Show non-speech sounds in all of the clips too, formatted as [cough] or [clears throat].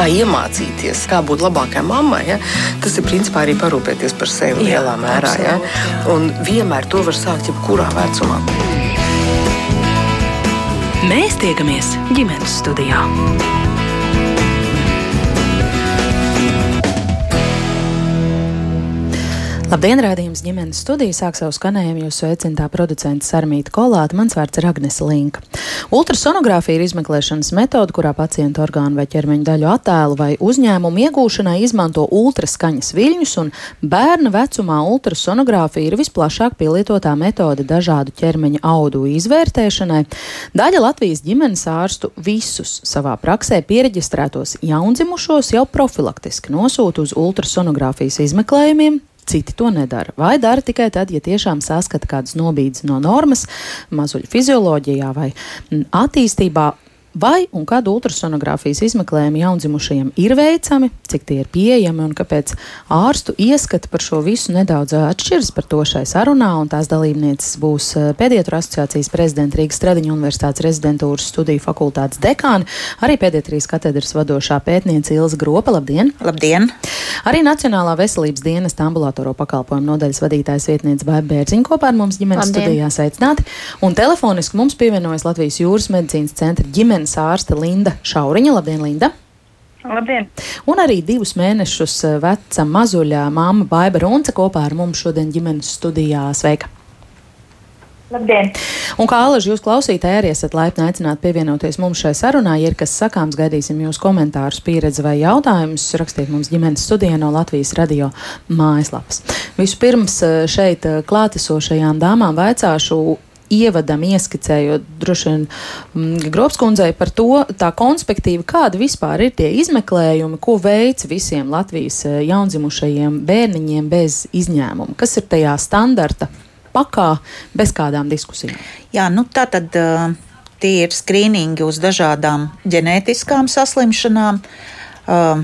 kā iemācīties, kā būt labākai mammai, ja? tas ir principā arī parūpēties par sevi jā, lielā mērā. Ja? Un vienmēr to var sākt jebkurā vecumā. Mēs tiekamies ģimenes studijā. Labdien, rādījums ģimenes studija sāk savu skanējumu jūsu sveicinātā producenta Sarmīta Kolāta. Mans vārds ir Agnes Linka. Ultrasonogrāfija ir izmeklēšanas metode, kurā pacienta orgānu vai ķermeņa daļu attēlu vai uzņēmumu iegūšanai izmanto ultraskaņas viļņus, un bērna vecumā ultrasonogrāfija ir visplašāk pielietotā metode dažādu ķermeņa audu izvērtēšanai. Daļa Latvijas ģimenes ārstu visus savā praksē pieregistrētos jaundzimušos jau profilaktiski nosūta uz ultrasonogrāfijas izmeklējumiem, citi to nedara. Vai dara tikai tad, ja tiešām saskata kādas nobīdes no normas, mazuļu fizioloģijā vai attīstībā, Vai un kad ultrasonogrāfijas izmeklējumi jaundzimušajiem ir veicami, cik tie ir pieejami un kāpēc ārstu ieskati par šo visu nedaudz atšķiras par to šai sarunā, un tās dalībnieces būs Pēdietra asociācijas prezidenta Rīgas Stradiņa universitātes rezidentūras studiju fakultātes dekāni, arī pēdietrijas katedras vadošā pētniece Ilza Gropa. Labdien! Labdien! Arī Nacionālā veselības dienas ambulatoro pakalpojumu nodaļas vadītājs vietniece Baiba Bērziņa kopā ar mums ģimenes Labdien. studijā sveicināti, un telefoniski mums pievienojas Latvijas jūras medicīnas centra ģimenes ģimenes ārste Linda Šauriņa. Labdien, Linda! Labdien! Un arī divus mēnešus eh, veca mazuļa māma Baiba Runce kopā ar mums šodien ģimenes studijā. Sveika! Labdien! Un kā alaži jūs klausītāji arī esat laipni aicināti pievienoties mums šai sarunā, ja ir kas sakāms, gaidīsim jūs komentārus, pieredzi vai jautājumus, rakstiet mums ģimenes studijā no Latvijas radio mājaslapas. Vispirms eh, šeit eh, klātesošajām dāmām vaicāšu, ievadam ieskicējot droši vien mm, Grobskundzei par to tā konspektīvi, kādi vispār ir tie izmeklējumi, ko veic visiem Latvijas eh, jaundzimušajiem bērniņiem bez izņēmuma. Kas ir tajā standarta pakā bez kādām diskusijām? Jā, nu tā tad. Uh... Tie ir skrīningi uz dažādām ģenētiskām saslimšanām. Uh,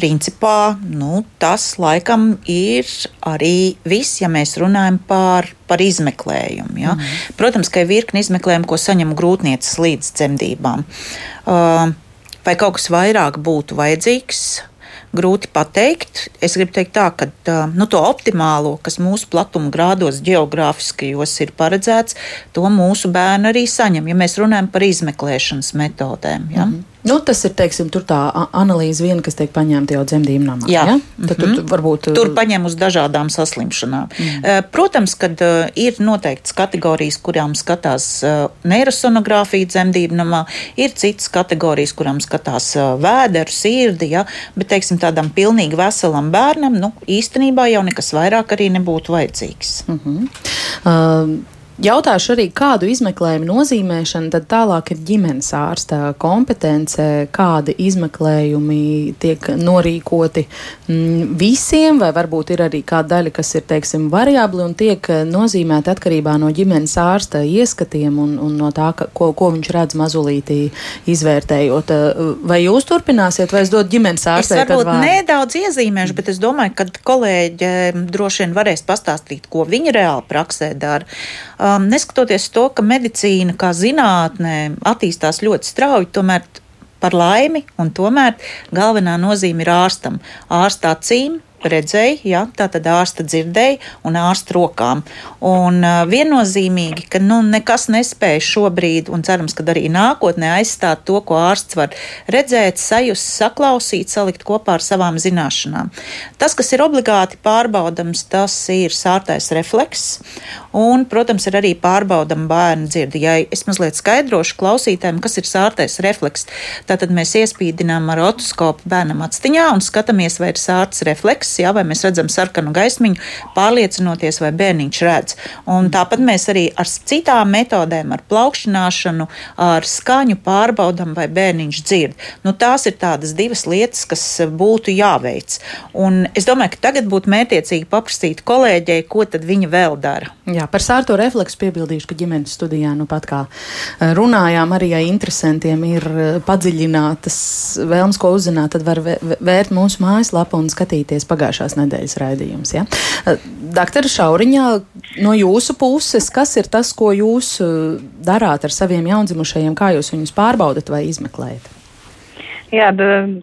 principā nu, tas laikam ir arī viss, ja mēs runājam par, par izmeklējumu. Ja? Mm. Protams, ka ir virkni izmeklējumu, ko saņem grūtniecis līdz dzemdībām. Uh, vai kaut kas vairāk būtu vajadzīgs? grūti pateikt. Es gribu teikt, tā, ka nu, to optimālo, kas mūsu platuma grādos, geogrāfiskajos ir paredzēts, to mūsu bērni arī saņem, ja mēs runājam par izmeklēšanas metodēm. Ja? Mm -hmm. Nu, tas ir teiksim, tā analīze, viena, kas tiek paņemta jau dzemdību namā. Jā, ja? Tad, mm -hmm. tur, varbūt... tur paņem uz dažādām saslimšanām. Mm -hmm. Protams, ka ir noteikts kategorijas, kurām skatās neirosonogrāfija dzemdību namā, ir citas kategorijas, kurām skatās vēderu, sirdi, ja? bet teiksim, tādam pilnīgi veselam bērnam nu, īstenībā jau nekas vairāk arī nebūtu vajadzīgs. Mm -hmm. uh, Jautāšu arī, kādu izmeklējumu nozīmēšana tad tālāk ir ģimenes ārsta kompetence, kādi izmeklējumi tiek norīkoti mm, visiem, vai varbūt ir arī kāda daļa, kas ir, teiksim, variabli un tiek nozīmēta atkarībā no ģimenes ārsta ieskatiem un, un no tā, ka, ko, ko viņš redz mazulītī izvērtējot. Vai jūs turpināsiet, vai es dodu ģimenes ārstē? Es varbūt nedaudz iezīmēšu, bet es domāju, ka kolēģi droši vien varēs pastāstīt, ko viņi reāli praksē dara um, neskatoties to, ka medicīna kā zinātnē attīstās ļoti strauji, tomēr par laimi, un tomēr galvenā nozīme ir ārstam. Ārsta acīm, redzēja, ja, tā tad ārsta dzirdēja un ārsta rokām. Un uh, viennozīmīgi, ka nu, nekas nespēja šobrīd, un cerams, ka arī nākotnē aizstāt to, ko ārsts var redzēt, sajust, saklausīt, salikt kopā ar savām zināšanām. Tas, kas ir obligāti pārbaudams, tas ir sārtais refleks, un, protams, ir arī pārbaudama bērnu dzirdi. Ja es mazliet skaidrošu klausītājiem, kas ir sārtais refleks, tad mēs iespīdinām ar otoskopu bērnam atstiņā un skatāmies, vai ir sārts refleks gaisa, jā, vai mēs redzam sarkanu gaismiņu, pārliecinoties, vai bērniņš redz. Un tāpat mēs arī ar citām metodēm, ar plaukšanāšanu, ar skaņu pārbaudam, vai bērniņš dzird. Nu, tās ir tādas divas lietas, kas būtu jāveic. Un es domāju, ka tagad būtu mērķiecīgi paprasīt kolēģei, ko tad viņa vēl dara. Jā, par sārto refleksu piebildīšu, ka ģimenes studijā nu pat kā runājām, arī ja interesantiem ir padziļinātas vēlmes, ko uzzināt, tad var vērt mūsu mājaslapu un skatīties pagājušajā pagājušās nedēļas raidījums. Ja? Eh, Doktor Šauriņā, no jūsu puses, kas ir tas, ko jūs eh, darāt ar saviem jaundzimušajiem, kā jūs viņus pārbaudat vai izmeklējat? Jā,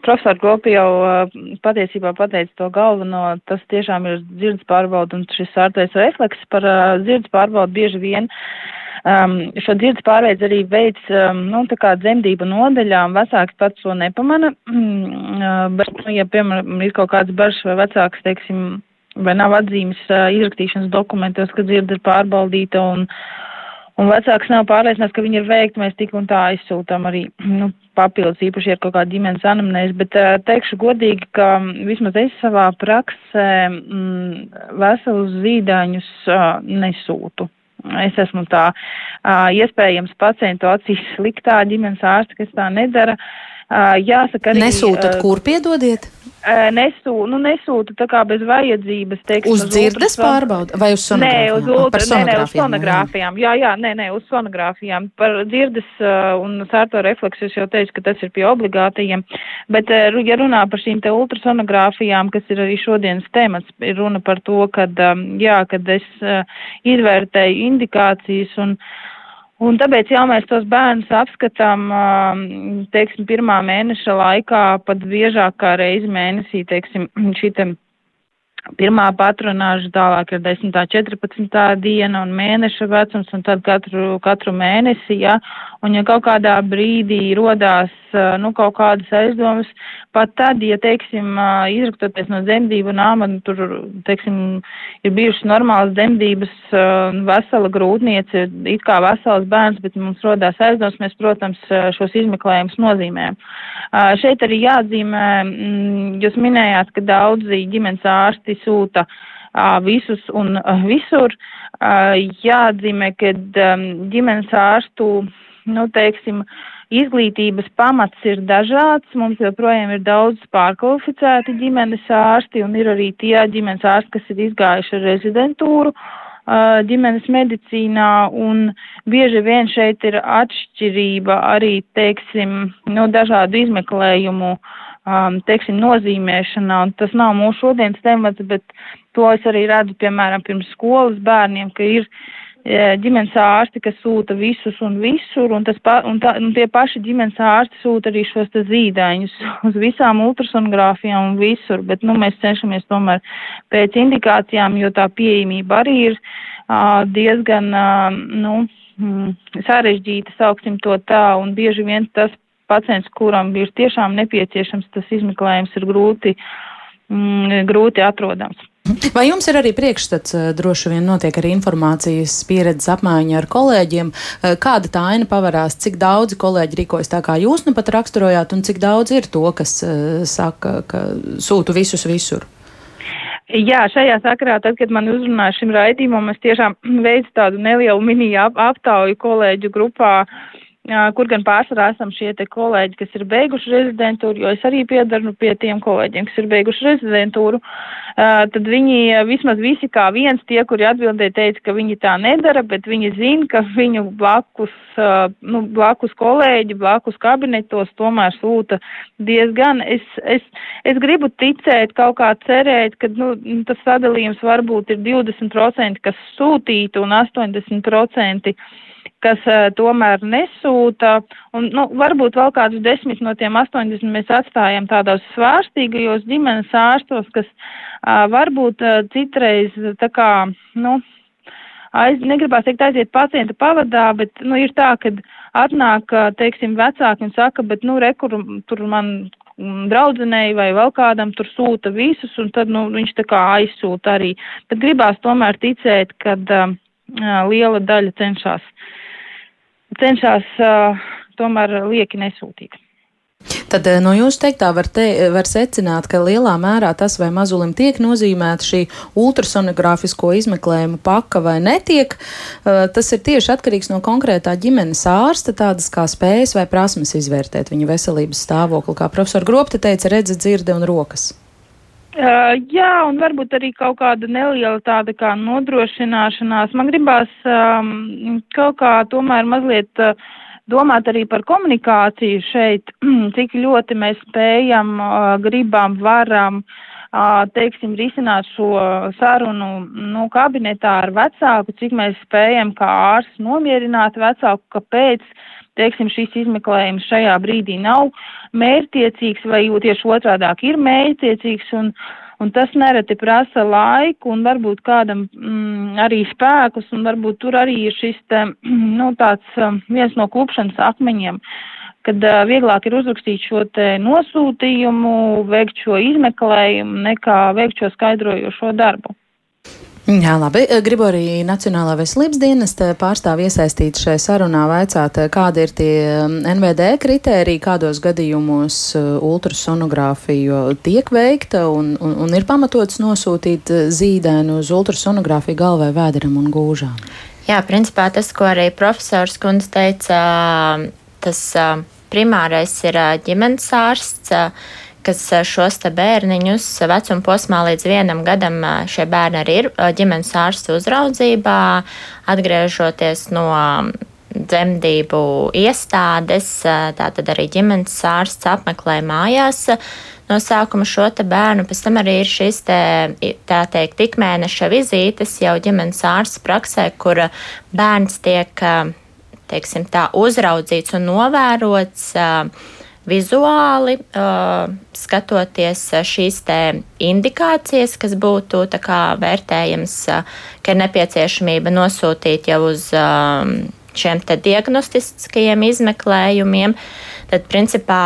profesori Gopi jau patiesībā pateica to galveno. Tas tiešām ir dzirdes pārbauda un šis ārtais refleks par dzirdes pārbaudu bieži vien. Um, šo dzirdes pārveids arī veids, um, nu, tā kā dzemdību nodaļām, vecāks pats to nepamana, [clears throat] mm, bet, nu, ja, piemēram, ir kaut kāds bažs vai vecāks, teiksim, vai nav atzīmes uh, izrakstīšanas dokumentos, ka dzirde ir pārbaudīta un, un vecāks nav pārliecināts, ka viņi ir veikti, mēs tik un tā aizsūtām arī [clears throat] nu, papildus, īpaši ir kaut kāda ģimenes anamnēs, bet uh, teikšu godīgi, ka vismaz es savā praksē mm, veselus zīdaiņus uh, nesūtu. Es esmu tā iespējams pacientu acīs sliktā ģimenes ārsta, kas tā nedara. Jāsaka, arī. Nesūtat, kur piedodiet? Nesū, nu, nesūta tā kā bez vajadzības. Teiksim, uz dzirdes uz pārbaudu vai uz sonogrāfijām? Nē, uz, ultra, nē, nē, uz sonogrāfijām. Jā, jā, nē, nē, uz sonogrāfijām. Par dzirdes uh, un sārto refleksu es jau teicu, ka tas ir pie obligātajiem. Bet, uh, ja runā par šīm te ultrasonogrāfijām, kas ir arī šodienas temats, ir runa par to, kad, um, jā, kad es uh, izvērtēju indikācijas un Un tāpēc, ja mēs tos bērnus apskatām, teiksim, pirmā mēneša laikā, pat biežāk kā reizi mēnesī, teiksim, [clears throat] te pirmā patronāža, tālāk ir 10. 14. diena un mēneša vecums, un tad katru, katru mēnesi, ja, un ja kaut kādā brīdī rodās, nu, kaut kādas aizdomas, pat tad, ja, teiksim, izraktoties no dzemdību nāma, nu, tur, teiksim, ir bijušas normālas dzemdības, vesela grūtniece, it kā vesels bērns, bet mums rodās aizdomas, mēs, protams, šos izmeklējumus nozīmējam. Šeit arī jāatzīmē, mm, jūs minējāt, ka daudzi ģimenes ārsti sūta visus un visur. Jāatzīmē, ka ģimenes ārstu, nu, teiksim, izglītības pamats ir dažāds. Mums joprojām ir daudz pārkvalificēti ģimenes ārsti un ir arī tie ģimenes ārsti, kas ir izgājuši rezidentūru ģimenes medicīnā, un bieži vien šeit ir atšķirība arī, teiksim, no dažādu izmeklējumu uh, um, teiksim, nozīmēšanā, tas nav mūsu šodienas temats, bet to es arī redzu, piemēram, pirms skolas bērniem, ka ir e, ģimenes ārsti, kas sūta visus un visur, un, pa, un, tā, un tie paši ģimenes ārsti sūta arī šos zīdaiņus [laughs] uz visām ultrasonogrāfijām un visur, bet, nu, mēs cenšamies tomēr pēc indikācijām, jo tā pieejamība arī ir uh, diezgan, uh, nu, mm, sarežģīta, sauksim to tā, un bieži vien tas pacients, kuram ir tiešām nepieciešams tas izmeklējums, ir grūti, mm, grūti atrodams. Vai jums ir arī priekšstats, eh, droši vien notiek arī informācijas pieredzes apmaiņa ar kolēģiem, eh, kāda tā aina pavarās, cik daudzi kolēģi rīkojas tā, kā jūs nu pat raksturojāt, un cik daudz ir to, kas uh, saka, ka sūtu visus visur? Jā, šajā sakarā, tad, kad man uzrunāja šim raidījumam, es tiešām [clears throat] veicu tādu nelielu mini aptauju kolēģu grupā, uh, kur gan pārsvarā esam šie te kolēģi, kas ir beiguši rezidentūru, jo es arī piedaru pie tiem kolēģiem, kas ir beiguši rezidentūru, tad viņi vismaz visi kā viens tie, kuri atbildēja, teica, ka viņi tā nedara, bet viņi zina, ka viņu blakus, nu, blakus kolēģi, blakus kabinetos tomēr sūta diezgan. Es, es, es gribu ticēt, kaut kā cerēt, ka, nu, tas sadalījums varbūt ir 20%, kas sūtītu un 80% kas uh, tomēr nesūta, un, nu, varbūt vēl kādus desmit no tiem 80 mēs atstājam tādos svārstīgajos ģimenes ārstos, kas uh, varbūt uh, citreiz tā kā, nu, aiz, negribās teikt aiziet pacienta pavadā, bet, nu, ir tā, ka atnāk, teiksim, vecāki un saka, bet, nu, rekur, tur man mm, draudzenei vai vēl kādam tur sūta visus, un tad, nu, viņš tā kā aizsūta arī. Bet gribās tomēr ticēt, ka uh, liela daļa cenšas cenšas uh, tomēr lieki nesūtīt. Tad no jūsu teiktā var, te, var secināt, ka lielā mērā tas, vai mazulim tiek nozīmēta šī ultrasonogrāfisko izmeklējumu paka vai netiek, tas ir tieši atkarīgs no konkrētā ģimenes ārsta, tādas kā spējas vai prasmes izvērtēt viņa veselības stāvokli, kā profesora Gropta teica, redze, dzirde un rokas. Uh, jā, un varbūt arī kaut kāda neliela tāda kā nodrošināšanās. Man gribās um, kaut kā tomēr mazliet uh, domāt arī par komunikāciju šeit, [clears throat] cik ļoti mēs spējam, uh, gribam, varam, uh, teiksim, risināt šo sarunu nu, kabinetā ar vecāku, cik mēs spējam kā ārsts nomierināt vecāku, kāpēc teiksim, šis izmeklējums šajā brīdī nav mērķtiecīgs vai tieši otrādāk ir mērķtiecīgs un, un tas nereti prasa laiku un varbūt kādam mm, arī spēkus un varbūt tur arī ir šis, te, nu, tāds viens no klupšanas akmeņiem kad uh, vieglāk ir uzrakstīt šo te nosūtījumu, veikt šo izmeklējumu, nekā veikt šo skaidrojošo darbu. Jā, labi. Gribu arī Nacionālā veselības dienesta pārstāvi iesaistīt šajā sarunā, vaicāt, kādi ir tie NVD kritēriji, kādos gadījumos ultrasonogrāfija tiek veikta un, un, un ir pamatots nosūtīt zīdēnu uz ultrasonogrāfiju galvai, vēderam un gūžām. Jā, principā tas, ko arī profesors Kundze teica, tas primārais ir ģimenes ārsts, kas šos bērniņus vecuma posmā līdz vienam gadam šie bērni arī ir ģimenes ārsta uzraudzībā, atgriežoties no dzemdību iestādes, tātad arī ģimenes ārsts apmeklē mājās no sākuma šo bērnu, pēc tam arī ir šīs te, tā teikt, ikmēneša vizītes jau ģimenes ārsta praksē, kur bērns tiek teiksim, tā, uzraudzīts un novērots vizuāli, skatoties šīs indikācijas, kas būtu kā, vērtējams, ka ir nepieciešamība nosūtīt jau uz šiem diagnostiskajiem izmeklējumiem, tad principā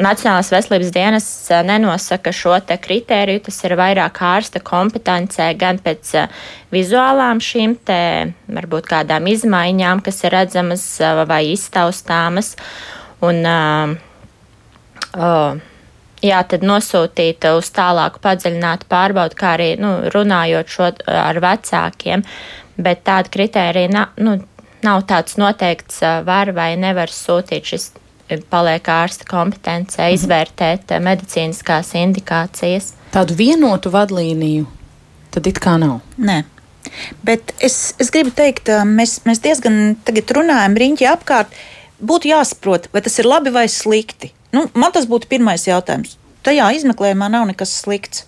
Nacionālās veselības dienas nenosaka šo te kritēriju, tas ir vairāk ārsta kompetencē gan pēc vizuālām šīm te varbūt kādām izmaiņām, kas ir redzamas vai iztaustāmas. Un, uh, jā, tad nosūtīt uz tālāku padziļinātu pārbaudu, kā arī nu, runājot šo ar vecākiem, bet tāda kritērija nav, nu, nav tāds noteikts, var vai nevar sūtīt šis paliek ārsta kompetencē mhm. izvērtēt medicīniskās indikācijas. Tādu vienotu vadlīniju tad it kā nav. Nē. Bet es, es gribu teikt, mēs, mēs diezgan tagad runājam riņķi apkārt. Būtu jāsaprot, vai tas ir labi vai slikti. Nu, man tas būtu pirmais jautājums. Tajā izmeklējumā nav nekas slikts.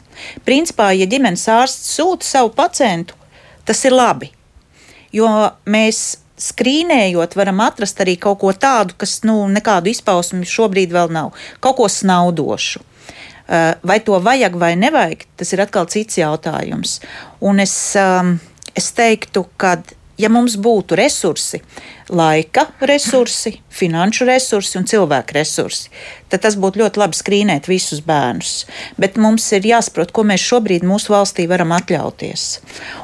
Principā, ja ģimenes ārsts sūta savu pacientu, tas ir labi. Jo mēs skrīnējot, varam atrast arī kaut ko tādu, kas nu, nekādu izpausmi šobrīd vēl nav, kaut ko snaudošu. Uh, vai to vajag vai nevajag, tas ir atkal cits jautājums. Un es, um, es teiktu, ka, ja mums būtu resursi, laika resursi, finanšu resursi un cilvēku resursi, tad tas būtu ļoti labi skrīnēt visus bērnus. Bet mums ir jāsaprot, ko mēs šobrīd mūsu valstī varam atļauties.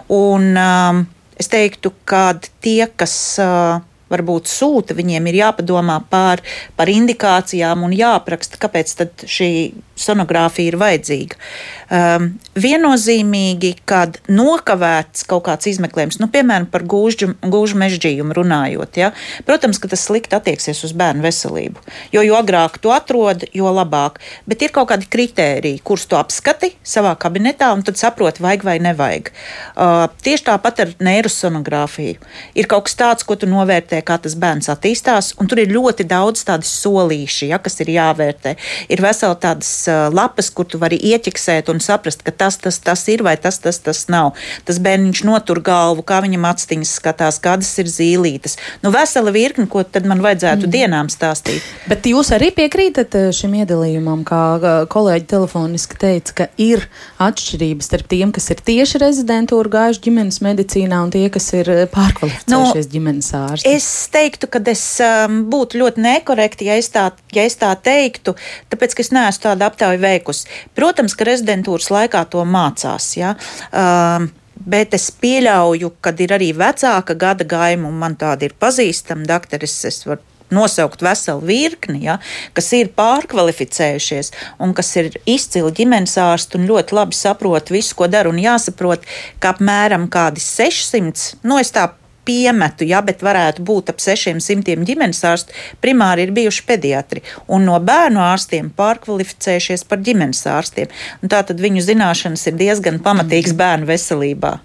Un, um, Es teiktu, ka tie, kas uh, varbūt sūta, viņiem ir jāpadomā par, par indikācijām un jāapraksta, kāpēc šī sonogrāfija ir vajadzīga. Um, viennozīmīgi, kad nokavēts kaut kāds izmeklējums, nu, piemēram, par gūžu, gūžu mežģījumu runājot, ja, protams, ka tas slikti attieksies uz bērnu veselību. Jo, jo agrāk to atrod, jo labāk. Bet ir kaut kādi kriteriji, kurus tu apskati savā kabinetā un tad saproti, vajag vai nevajag. Uh, tieši tāpat ar neirosonogrāfiju. Ir kaut kas tāds, ko tu novērtē, kā tas bērns attīstās, un tur ir ļoti daudz tādu solīši, ja, kas ir jāvērtē. Ir veseli tādas uh, lapas, kur tu vari ieķiksēt un saprast, ka tas, tas, tas ir vai tas, tas, tas nav. Tas bērniņš notur galvu, kā viņam actiņas skatās, kādas ir zīlītes. Nu, vesela virkni, ko tad man vajadzētu mm. dienām stāstīt. Bet jūs arī piekrītat šim iedalījumam, kā kolēģi telefoniski teica, ka ir atšķirības starp tiem, kas ir tieši rezidentūra gājuši ģimenes medicīnā un tie, kas ir pārkvalificējušies nu, ģimenes ārsti? Es teiktu, ka es um, būtu ļoti nekorekti, ja es tā, ja es tā teiktu, tāpēc, ka es neesmu tāda aptauja veikusi. Protams, ka rezidentūras laikā to mācās. Ja? Um, Bet es pieļauju, ka ir arī vecāka gada gaima, un man tāda ir pazīstama. Dakteris, es varu nosaukt veselu virkni, ja, kas ir pārkvalificējušies un kas ir izcili ģimenes ārsti un ļoti labi saprot visu, ko dara. Un jāsaprot, ka apmēram kādi 600, nu es tā piemetu, ja, bet varētu būt ap 600 ģimenes ārstu, primāri ir bijuši pediatri un no bērnu ārstiem pārkvalificējušies par ģimenes ārstiem. Tātad viņu zināšanas ir diezgan pamatīgas bērnu veselībā.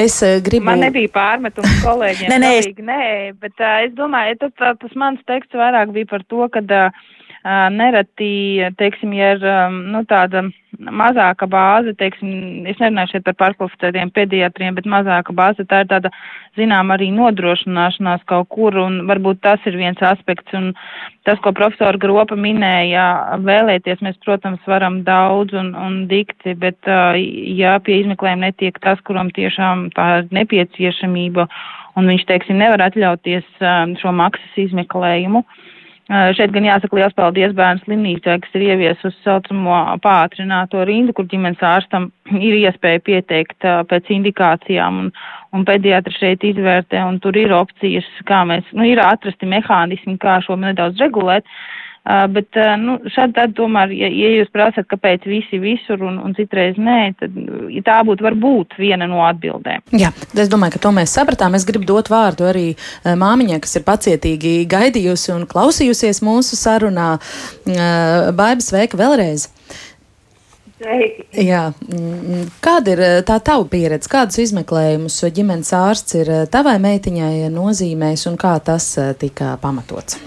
Es uh, gribu. Man nebija pārmetums [laughs] kolēģiem. nē, nē, es... nē, bet uh, es domāju, tas, tas mans teksts vairāk bija par to, ka. Uh, nereti, teiksim, ja ir nu, tāda mazāka bāze, teiksim, es nerunāju šeit par pārkvalificētiem pediatriem, bet mazāka bāze, tā ir tāda, zinām, arī nodrošināšanās kaut kur, un varbūt tas ir viens aspekts, un tas, ko profesora Gropa minēja, vēlēties mēs, protams, varam daudz un, un dikti, bet, ja pie izmeklējuma netiek tas, kuram tiešām tā ir nepieciešamība, un viņš, teiksim, nevar atļauties šo maksas izmeklējumu, uh, Šeit gan jāsaka liels paldies bērnu slimnīcai, kas ir ieviesusi saucamo pātrināto rindu, kur ģimenes ārstam [clears throat] ir iespēja pieteikt pēc indikācijām, un, un pediatri šeit izvērtē, un tur ir opcijas, kā mēs, nu, ir atrasti mehānismi, kā šo nedaudz regulēt. Uh, bet, uh, nu, šādi tad tomēr, ja, ja jūs prasat, kāpēc visi visur un, un citreiz nē, tad ja tā būtu varbūt viena no atbildēm. Jā, es domāju, ka to mēs sapratām. Es gribu dot vārdu arī uh, māmiņai, kas ir pacietīgi gaidījusi un klausījusies mūsu sarunā. Baiba, sveika vēlreiz! Sveiki. Jā. Mm, kāda ir tā tava pieredze? Kādus izmeklējumus ģimenes ārsts ir tavai meitiņai nozīmējis un kā tas tika pamatots?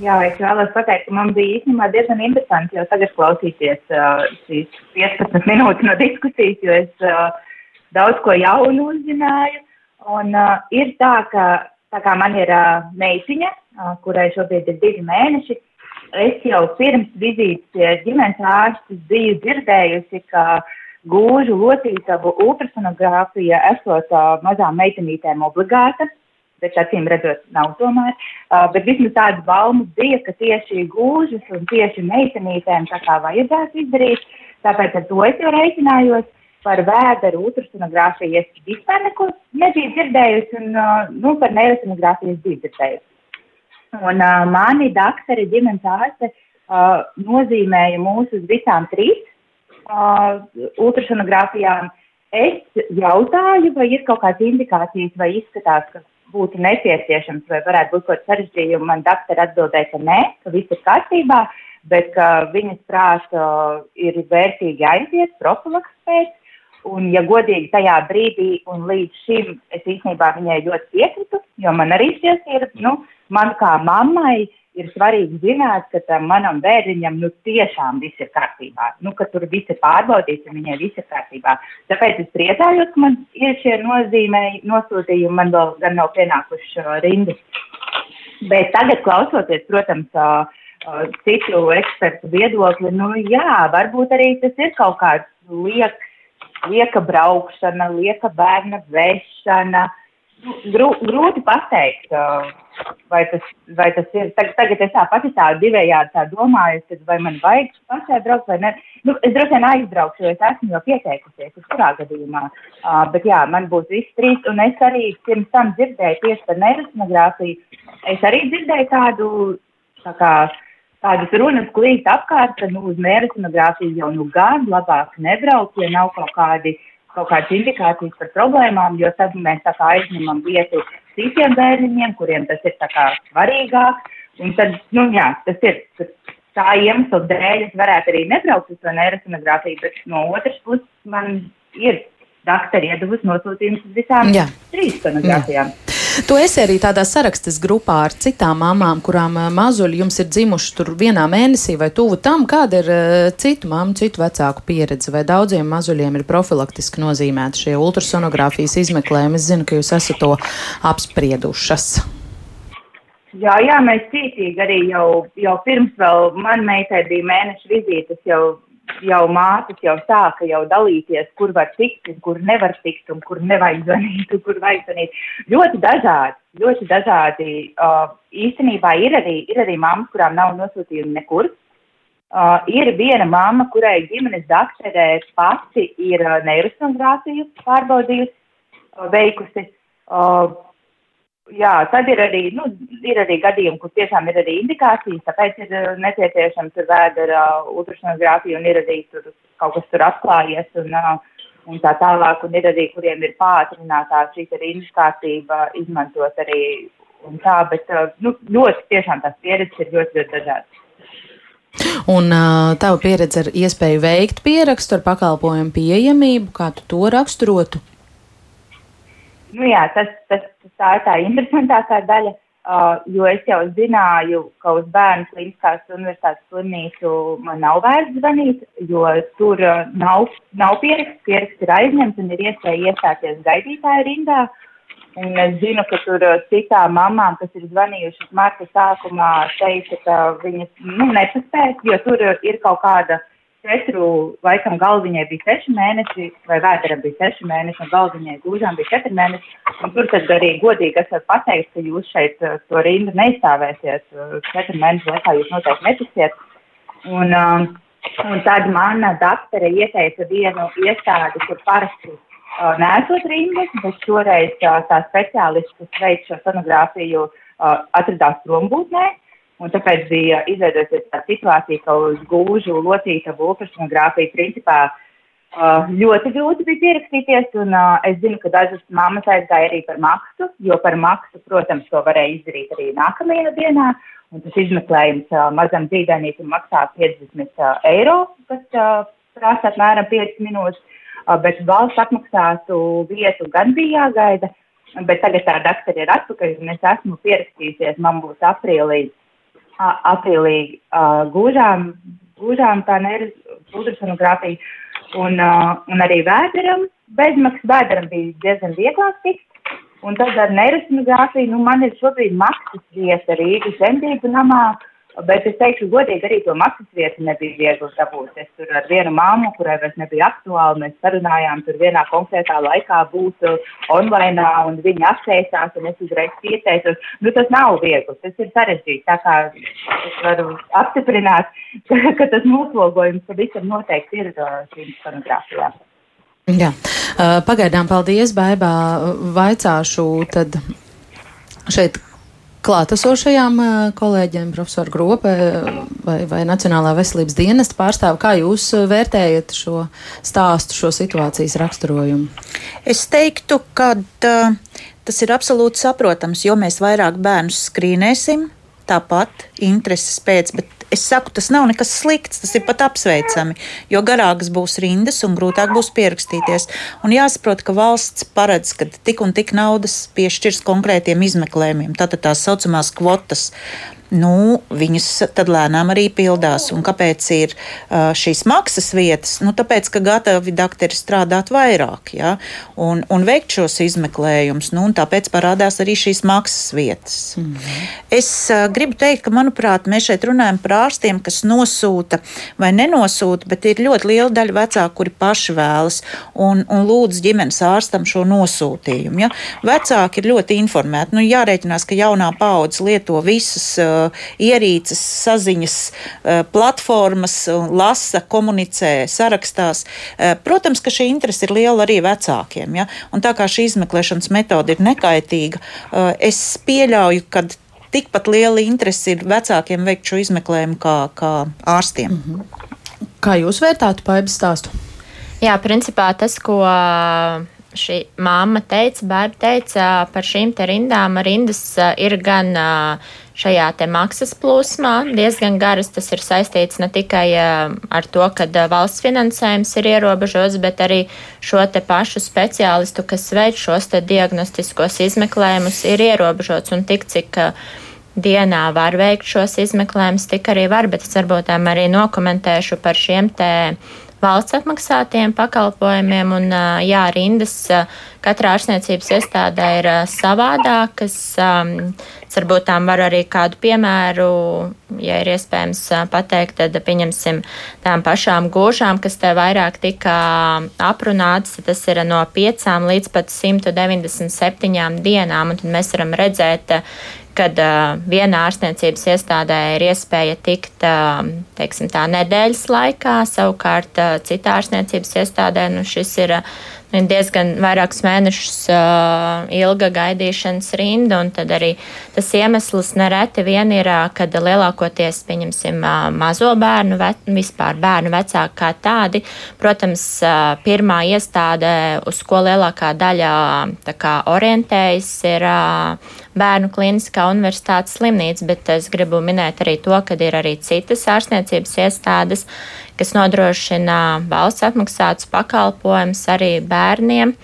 Jā, es vēlos pateikt, ka man bija īstenībā diezgan interesanti jau tagad klausīties uh, šīs 15 minūtes no diskusijas, jo es uh, daudz ko jaunu uzzināju. Un uh, ir tā, ka tā kā man ir uh, meitiņa, uh, kurai šobrīd ir divi mēneši, es jau pirms vizītes pie ģimenes ārstes biju dzirdējusi, ka gūžu locītavu ultrasonogrāfija esot uh, mazām meitenītēm obligāta bet acīm redzot, nav tomēr. Uh, bet vismaz tādas baumas bija, ka tieši gūžas un tieši meitenītēm tā kā vajadzētu izdarīt. Tāpēc ar to es jau reiķinājos. Par vēderu ultrasonogrāfiju es vispār neko nebiju dzirdējusi, un uh, nu, par neirosonogrāfiju es biju dzirdējusi. Un uh, mani daktari ģimenes ārste uh, nozīmēja mūs uz visām trīs uh, ultrasonogrāfijām. Es jautāju, vai ir kaut kādas indikācijas, vai izskatās, ka būtu nepieciešams vai varētu būt kaut kāds sarežģījums, man doktori atbildēja, ka nē, ka viss ir kārtībā, bet ka viņas prāta ir vērtīgi aiziet profilaks pēc. Un, ja godīgi tajā brīdī un līdz šim es īstenībā viņai ļoti piekritu, jo man arī šķiet, ir, nu, man kā mammai ir svarīgi zināt, ka tam manam bērniņam nu, tiešām viss ir kārtībā, nu, ka tur viss ir pārbaudīts un viņai viss ir kārtībā. Tāpēc es priecājos, ka man ir šie nozīmē, nosūtījumi, man vēl gan nav pienākuši uh, rindu. Bet tagad klausoties, protams, uh, uh, citu ekspertu viedokli, nu jā, varbūt arī tas ir kaut kāds liek, lieka braukšana, lieka bērna vešana. Grū, grūti pateikt. Uh, vai tas, vai tas ir. Tagad, tagad es tā pati tā divējādi tā domāju, tad vai man vajag pašai braukt vai ne. Nu, es droši vien aizbraukšu, jo es esmu jau pieteikusies, kurā gadījumā. Uh, bet jā, man būs viss trīs, un es arī pirms tam dzirdēju tieši par neirosonogrāfiju. Es arī dzirdēju tādu, tā kā, tādas runas klīt apkārt, ka nu, uz neirosonogrāfiju jau nu gan labāk nebraukt, ja nav kaut kādi kaut kādas indikācijas par problēmām, jo tad mēs tā kā aizņemam vietu citiem bērniņiem, kuriem tas ir tā kā svarīgāk. Un tad, nu jā, tas ir tā iemesla dēļ, es varētu arī nebraukt uz to neirosonogrāfiju, bet no otras puses man ir daktari iedavusi nosūtījumus uz visām jā. trīs sonogrāfijām. Jā. Tu esi arī tādā sarakstes grupā ar citām mamām, kurām eh, mazuļi jums ir dzimuši tur vienā mēnesī vai tuvu tam, kāda ir uh, citu mammu, citu vecāku pieredze, vai daudziem mazuļiem ir profilaktiski nozīmēti šie ultrasonogrāfijas izmeklējumi. Es zinu, ka jūs esat to apspriedušas. Jā, jā, mēs cītīgi arī jau, jau pirms vēl man meitai bija mēneša vizītes, jau jau mātes jau sāka jau dalīties, kur var tikt un kur nevar tikt un kur nevajag zvanīt un kur vajag zvanīt. Ļoti dažādi, ļoti dažādi. Uh, īstenībā ir arī, ir arī mammas, kurām nav nosūtījumi nekur. Uh, ir viena mamma, kurai ģimenes dakterē pati ir uh, neirosonogrāfiju pārbaudījusi, uh, veikusi. Uh, jā, tad ir arī, nu, ir arī gadījumi, kur tiešām ir arī indikācijas, tāpēc ir uh, nepieciešams tur vēdera uh, ultrasonogrāfija un ir arī tur kaut kas tur atklājies un, uh, un tā tālāk, un ir arī, kuriem ir pātrinātā šī rindas kārtība izmantot arī un tā, bet nu, ļoti tiešām tās pieredzes ir ļoti, ļoti dažādas. Un uh, tava pieredze ar iespēju veikt pierakstu ar pakalpojumu pieejamību, kā tu to raksturotu? Nu, jā, tas, tas, tā ir tā interesantākā daļa. Uh, jo es jau zināju, ka uz bērnu klīniskās universitātes slimnīcu man nav vērts zvanīt, jo tur uh, nav, nav pieraksts, pieraksts ir aizņemts un ir iespēja iestāties gaidītāju rindā. Un es zinu, ka tur uh, citām mamām, kas ir zvanījušas marta sākumā, teica, ka viņas nu, nepaspēs, jo tur ir kaut kāda Četru, laikam, galviņai bija seši mēneši, vai vēderam bija seši mēneši, un galviņai gūžām bija četri mēneši. Un tur tad arī godīgi esat pateikt, ka jūs šeit uh, to rindu neizstāvēsiet. Uh, četri mēneši laikā jūs noteikti netiksiet. Un, um, un tad mana daktere ieteica vienu iestādi, kur parasti uh, nesot rindas, bet šoreiz uh, tā speciālists, kas veic šo sonogrāfiju, uh, atradās prombūtnē. Un tāpēc bija izveidojusies tā situācija, ka uz gūžu locīta ultrasonogrāfija principā uh, ļoti grūti bija pierakstīties. Un es zinu, ka dažas mammas aizgāja arī par maksu, jo par maksu, protams, to varēja izdarīt arī nākamajā dienā. Un tas izmeklējums mazam dzīvniekam maksā 50 uh, eiro, kas prasa apmēram 5 minūtes. Bet valsts apmaksātu vietu gan bija jāgaida. Bet tagad tā daktere ir atpakaļ, un es esmu pierakstījusies. Man būs aprīlī aprīlī uh, gūžām, gūžām tā nervus ultrasonogrāfija un, uh, un arī vēderam. Bezmaksas vēderam bija diezgan vieglāk tikt. Un tad ar neirosonogrāfiju, nu, man ir šobrīd maksas vieta Rīgas zemdību namā. Uh, Bet es teikšu, godīgi arī to maksas vietu nebija viegli dabūt. Es tur ar vienu māmu, kurai vairs nebija aktuāli, mēs sarunājām tur vienā konkrētā laikā būt online, un viņi atteicās, un es uzreiz pieteicos. Nu, tas nav viegli, tas ir sarežģīti. Tā kā es varu apstiprināt, ka, [laughs] ka tas noslogojums pavisam noteikti ir uh, šīm pornogrāfijām. Jā. Uh, pagaidām paldies, Baibā. Vaicāšu tad šeit klātesošajām eh, kolēģiem, profesoru Grope vai, vai Nacionālā veselības dienesta pārstāvi. Kā jūs eh, vērtējat šo stāstu, šo situācijas raksturojumu? Es teiktu, ka tas ir absolūti saprotams, jo mēs vairāk bērnus skrīnēsim, tāpat intereses pēc, bet Es saku, tas nav nekas slikts, tas ir pat apsveicami, jo garākas būs rindas un grūtāk būs pierakstīties. Un jāsaprot, ka valsts paredz, ka tik un tik naudas piešķirs konkrētiem izmeklējumiem, tātad tās saucamās kvotas nu, viņas tad lēnām arī pildās. Un kāpēc ir uh, šīs maksas vietas? Nu, tāpēc, ka gatavi doktori strādāt vairāk ja? un, un veikt šos izmeklējumus, nu, un tāpēc parādās arī šīs maksas vietas. Mm -hmm. Es uh, gribu teikt, ka, manuprāt, mēs šeit runājam par ārstiem, kas nosūta vai nenosūta, bet ir ļoti liela daļa vecāku, kuri paši vēlas un, un lūdz ģimenes ārstam šo nosūtījumu. Ja? Vecāki ir ļoti informēti. Nu, jārēķinās, ka jaunā paudze lieto visas uh, ierīces, saziņas uh, platformas, lasa, komunicē, sarakstās. Uh, protams, ka šī interese ir liela arī vecākiem. Ja? Un tā kā šī izmeklēšanas metode ir nekaitīga, uh, es pieļauju, ka tikpat liela interese ir vecākiem veikt šo izmeklējumu kā, kā ārstiem. Mm -hmm. Kā jūs vērtātu paibas stāstu? Jā, principā tas, ko šī māma teica, bērni teica par šīm rindām. Rindas ir gan uh, šajā te maksas plūsmā diezgan garas. Tas ir saistīts ne tikai eh, ar to, ka eh, valsts finansējums ir ierobežots, bet arī šo te pašu speciālistu, kas veic šos te diagnostiskos izmeklējumus, ir ierobežots un tik cik eh, dienā var veikt šos izmeklējumus, tik arī var, bet es varbūt arī nokomentēšu par šiem te valsts apmaksātiem pakalpojumiem, un jā, rindas katrā ārstniecības iestādē ir savādākas. Varbūt tām varu arī kādu piemēru, ja ir iespējams pateikt, tad pieņemsim tām pašām gūžām, kas te vairāk tika aprunātas, tas ir no 5 līdz pat 197 dienām, un tad mēs varam redzēt, kad uh, vienā ārstniecības iestādē ir iespēja tikt uh, teiksim, tā, nedēļas laikā, savukārt uh, citā ārstniecības iestādē nu, šis ir uh, diezgan vairākus mēnešus uh, ilga gaidīšanas rinda, tad arī tas iemesls nereti vien ir, uh, kad lielākoties, pieņemsim, uh, mazo bērnu, ve vispār bērnu vecāki kā tādi, protams, uh, pirmā iestāde, uz ko lielākā daļa kā orientējas, ir uh, Bērnu klīniskā universitātes slimnīca, bet es gribu minēt arī to, ka ir arī citas ārstniecības iestādes, kas nodrošina valsts apmaksātus pakalpojumus arī bērniem,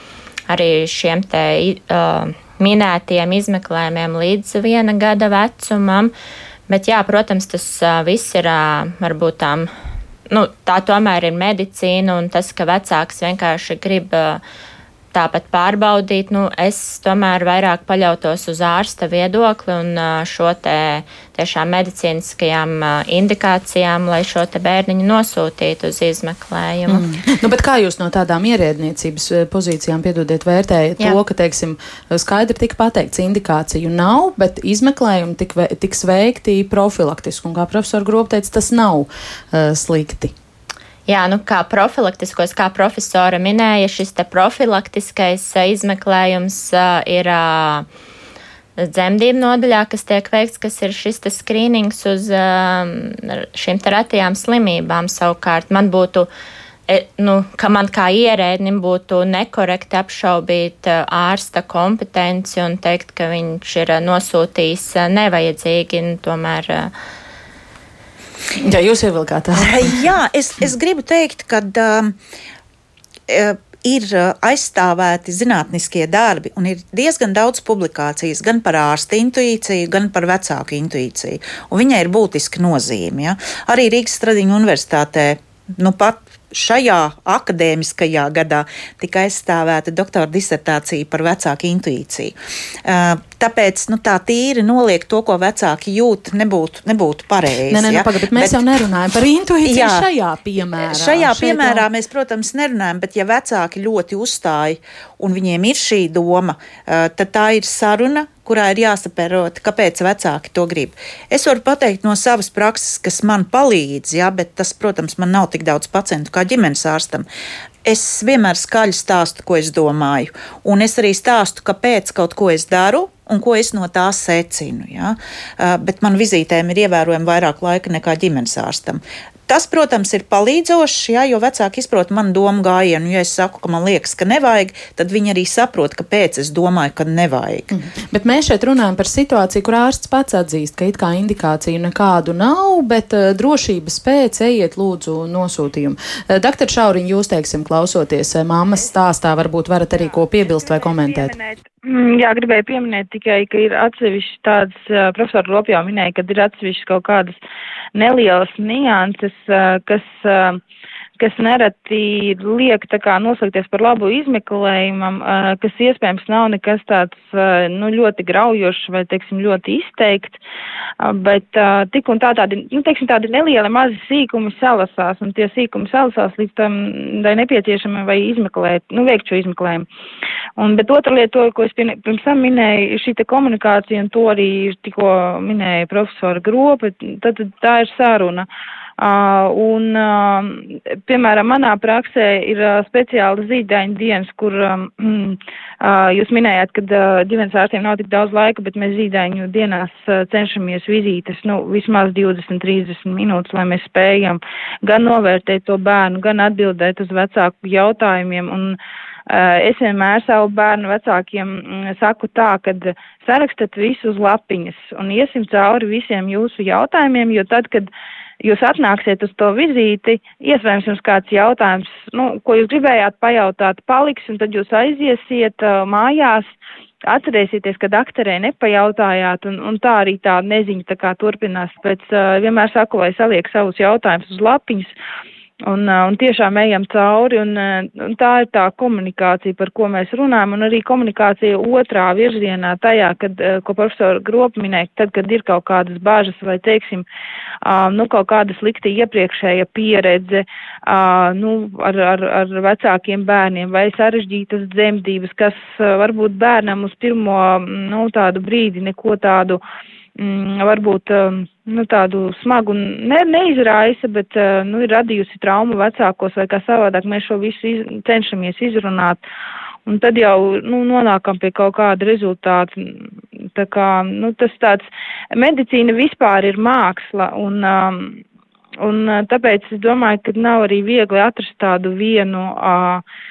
arī šiem te. Uh, minētiem izmeklējumiem līdz viena gada vecumam. Bet, jā, protams, tas viss ir varbūt tām, nu, tā tomēr ir medicīna un tas, ka vecāks vienkārši grib tāpat pārbaudīt. Nu, es tomēr vairāk paļautos uz ārsta viedokli un šo te tiešām medicīniskajām indikācijām, lai šo te bērniņu nosūtītu uz izmeklējumu. Mm. Nu, bet kā jūs no tādām ierēdniecības pozīcijām, piedodiet, vērtējat Jā. to, ka, teiksim, skaidri tika pateikts, indikāciju nav, bet izmeklējumi tik, tiks veikti profilaktiski, un kā profesor Grob teica, tas nav uh, slikti. Jā, nu, kā profilaktiskos, kā profesora minēja, šis profilaktiskais izmeklējums ir dzemdību nodaļā, kas tiek veikts, kas ir šis skrīnings uz šīm retajām slimībām. Savukārt man būtu, e, nu, ka man kā ierēdnim būtu nekorekti apšaubīt ārsta kompetenci un teikt, ka viņš ir nosūtījis nevajadzīgi, nu, tomēr Jā, jūs ievilkāt [laughs] tā. Jā, es, es gribu teikt, ka um, e, ir uh, aizstāvēti zinātniskie darbi, un ir diezgan daudz publikācijas gan par ārsta intuīciju, gan par vecāku intuīciju. Viņai ir būtiska nozīme. Ja? Arī Rīgas Stradiņa universitātē nu pat šajā akadēmiskajā gadā tika aizstāvēta doktora disertācija par vecāku intuīciju. Uh, tāpēc nu, tā tīri noliegt to, ko vecāki jūt, nebūtu, nebūtu pareizi. Nē, nē, nu, ja? pagad, bet mēs bet, jau nerunājam par intuīciju jā, šajā piemērā. Šajā piemērā jau... mēs, protams, nerunājam, bet ja vecāki ļoti uzstāja un viņiem ir šī doma, uh, tad tā ir saruna, kurā ir jāsaprot, kāpēc vecāki to grib. Es varu pateikt no savas prakses, kas man palīdz, jā, bet tas, protams, man nav tik daudz pacientu kā ģimenes ārstam. Es vienmēr skaļi stāstu, ko es domāju, un es arī stāstu, kāpēc kaut ko es daru, un ko es no tā secinu. Ja? Uh, bet man vizītēm ir ievērojami vairāk laika nekā ģimenes ārstam. Tas, protams, ir palīdzoši, ja, jo vecāki izprot manu domu gājienu. Ja es saku, ka man liekas, ka nevajag, tad viņi arī saprot, kāpēc es domāju, ka nevajag. Mm. Bet mēs šeit runājam par situāciju, kur ārsts pats atzīst, ka it kā indikāciju nekādu nav, bet uh, drošības pēc ejiet lūdzu nosūtījumu. Uh, Doktor Šauriņ, jūs teiksim, klausoties uh, mammas stāstā, varbūt varat arī ko piebilst vai komentēt. Mm, jā, gribēju pieminēt tikai, ka ir atsevišķi tādas, profesori Lopjā minēja, ka ir atsevišķi kaut kādas nelielas nianses, kas, kas nereti liek tā kā noslēgties par labu izmeklējumam, kas iespējams nav nekas tāds nu, ļoti graujošs vai, teiksim, ļoti izteikts, bet tik un tā tādi, nu, teiksim, tādi nelieli mazi sīkumi salasās, un tie sīkumi salasās līdz tam, tai nepieciešami vai izmeklēt, nu, veikt šo izmeklējumu. Un, bet otra lieta, ko es pirms tam minēju, šī komunikācija, un to arī tikko minēja profesora Gropa, tad, tā ir saruna. Uh, un, piemēram, manā praksē ir speciāla zīdaiņa dienas, kur [clears throat] jūs minējāt, ka ģimenes ārstiem nav tik daudz laika, bet mēs zīdaiņu dienās cenšamies vizītes, nu, vismaz 20-30 minūtes, lai mēs spējam gan novērtēt to bērnu, gan atbildēt uz vecāku jautājumiem. Un, Es vienmēr savu bērnu vecākiem saku tā, ka sarakstat visu uz lapiņas un iesim cauri visiem jūsu jautājumiem, jo tad, kad uh, jūs atnāksiet uz to vizīti, iespējams jums kāds jautājums, nu, ko jūs gribējāt pajautāt, paliks, un tad jūs aiziesiet uh, mājās, atcerēsieties, ka dakterē nepajautājāt, un, un tā arī tā neziņa tā kā turpinās. Pēc uh, vienmēr saku, lai saliek savus jautājumus uz lapiņas Un, un tiešām ejam cauri, un, un tā ir tā komunikācija, par ko mēs runājam, un arī komunikācija otrā virzienā tajā, kad, ko profesora Gropa minēja, tad, kad ir kaut kādas bāžas vai, teiksim, nu, kaut kāda slikta iepriekšēja pieredze, nu, ar, ar, ar vecākiem bērniem vai sarežģītas dzemdības, kas varbūt bērnam uz pirmo, nu, tādu brīdi neko tādu, mm, varbūt, nu, tādu smagu ne, neizraisa, bet uh, nu, ir radījusi traumu vecākos vai kā savādāk. Mēs šo visu iz, cenšamies izrunāt. Un tad jau nu, nonākam pie kaut kāda rezultāta. Tā kā, nu, tas tāds medicīna vispār ir māksla, un, um, un tāpēc es domāju, ka nav arī viegli atrast tādu vienu, uh,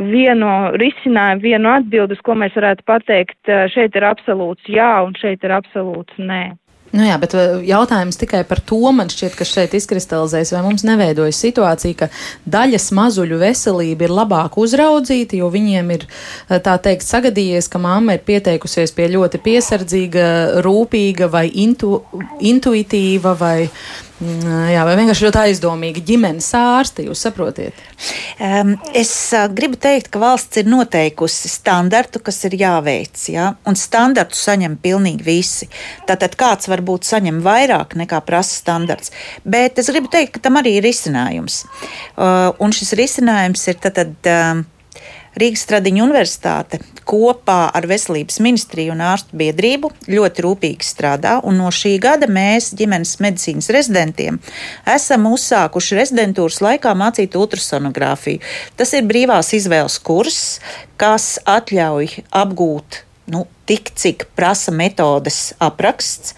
vienu risinājumu, vienu atbildi, ko mēs varētu pateikt, šeit ir absolūts jā un šeit ir absolūts nē. Nu jā, bet uh, jautājums tikai par to man šķiet, ka šeit izkristalizējas, vai mums neveidojas situācija, ka daļas mazuļu veselība ir labāk uzraudzīta, jo viņiem ir uh, tā teikt sagadījies, ka mamma ir pieteikusies pie ļoti piesardzīga, rūpīga vai intu, intuitīva vai jā, vai vienkārši ļoti aizdomīgi ģimenes ārsti, jūs saprotiet? Um, es uh, gribu teikt, ka valsts ir noteikusi standartu, kas ir jāveic, ja? un standartu saņem pilnīgi visi. Tātad kāds varbūt saņem vairāk nekā prasa standarts, bet es gribu teikt, ka tam arī ir risinājums. Uh, un šis risinājums ir tad. tad uh, Rīgas Stradiņa Universitāte kopā ar Veselības ministriju un ārstu biedrību ļoti rūpīgi strādā, un no šī gada mēs ģimenes medicīnas rezidentiem esam uzsākuši rezidentūras laikā mācīt ultrasonogrāfiju. Tas ir brīvās izvēles kurs, kas atļauj apgūt nu, tik, cik prasa metodes apraksts,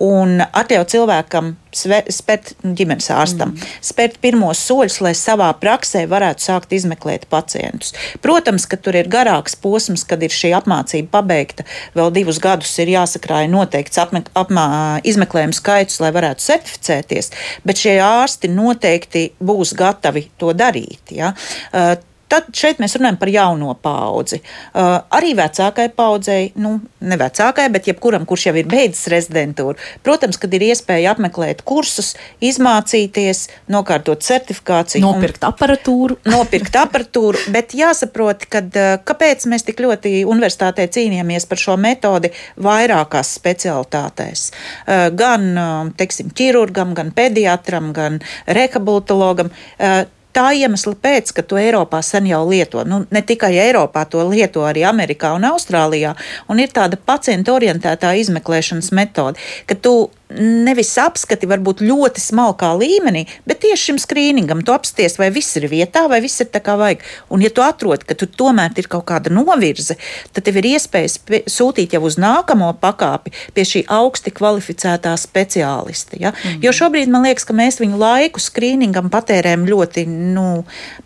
un atļauj cilvēkam spērt ģimenes ārstam, mm. spērt pirmos soļus, lai savā praksē varētu sākt izmeklēt pacientus. Protams, ka tur ir garāks posms, kad ir šī apmācība pabeigta. Vēl divus gadus ir jāsakrāja noteikts apme, apmā, izmeklējumu skaits, lai varētu certificēties, bet šie ārsti noteikti būs gatavi to darīt. Ja? Uh, Tad šeit mēs runājam par jauno paudzi. Uh, arī vecākai paudzei, nu, ne vecākai, bet jebkuram, kurš jau ir beidzis rezidentūru, protams, kad ir iespēja apmeklēt kursus, izmācīties, nokārtot certifikāciju, nopirkt aparatūru. [laughs] Nopirkt aparatūru, bet jāsaprot, kad, uh, kāpēc mēs tik ļoti universitātē cīnījāmies par šo metodi vairākās specialitātēs. Uh, gan, uh, teiksim, ķirurgam, gan pediatram, gan rehabilitologam. Uh, tā iemesla pēc, ka to Eiropā sen jau lieto. Nu, ne tikai Eiropā, to lieto arī Amerikā un Austrālijā. Un ir tāda pacienta orientētā izmeklēšanas metode, ka tu nevis apskati varbūt ļoti smalkā līmenī, bet tieši šim skrīningam tu apsties, vai viss ir vietā, vai viss ir tā kā vajag. Un, ja tu atrod, ka tu tomēr ir kaut kāda novirze, tad tev ir iespējas sūtīt jau uz nākamo pakāpi pie šī augsti kvalificētā speciālista. Ja? Mm. Jo šobrīd man liekas, ka mēs viņu laiku skrīningam patērējam ļoti, nu,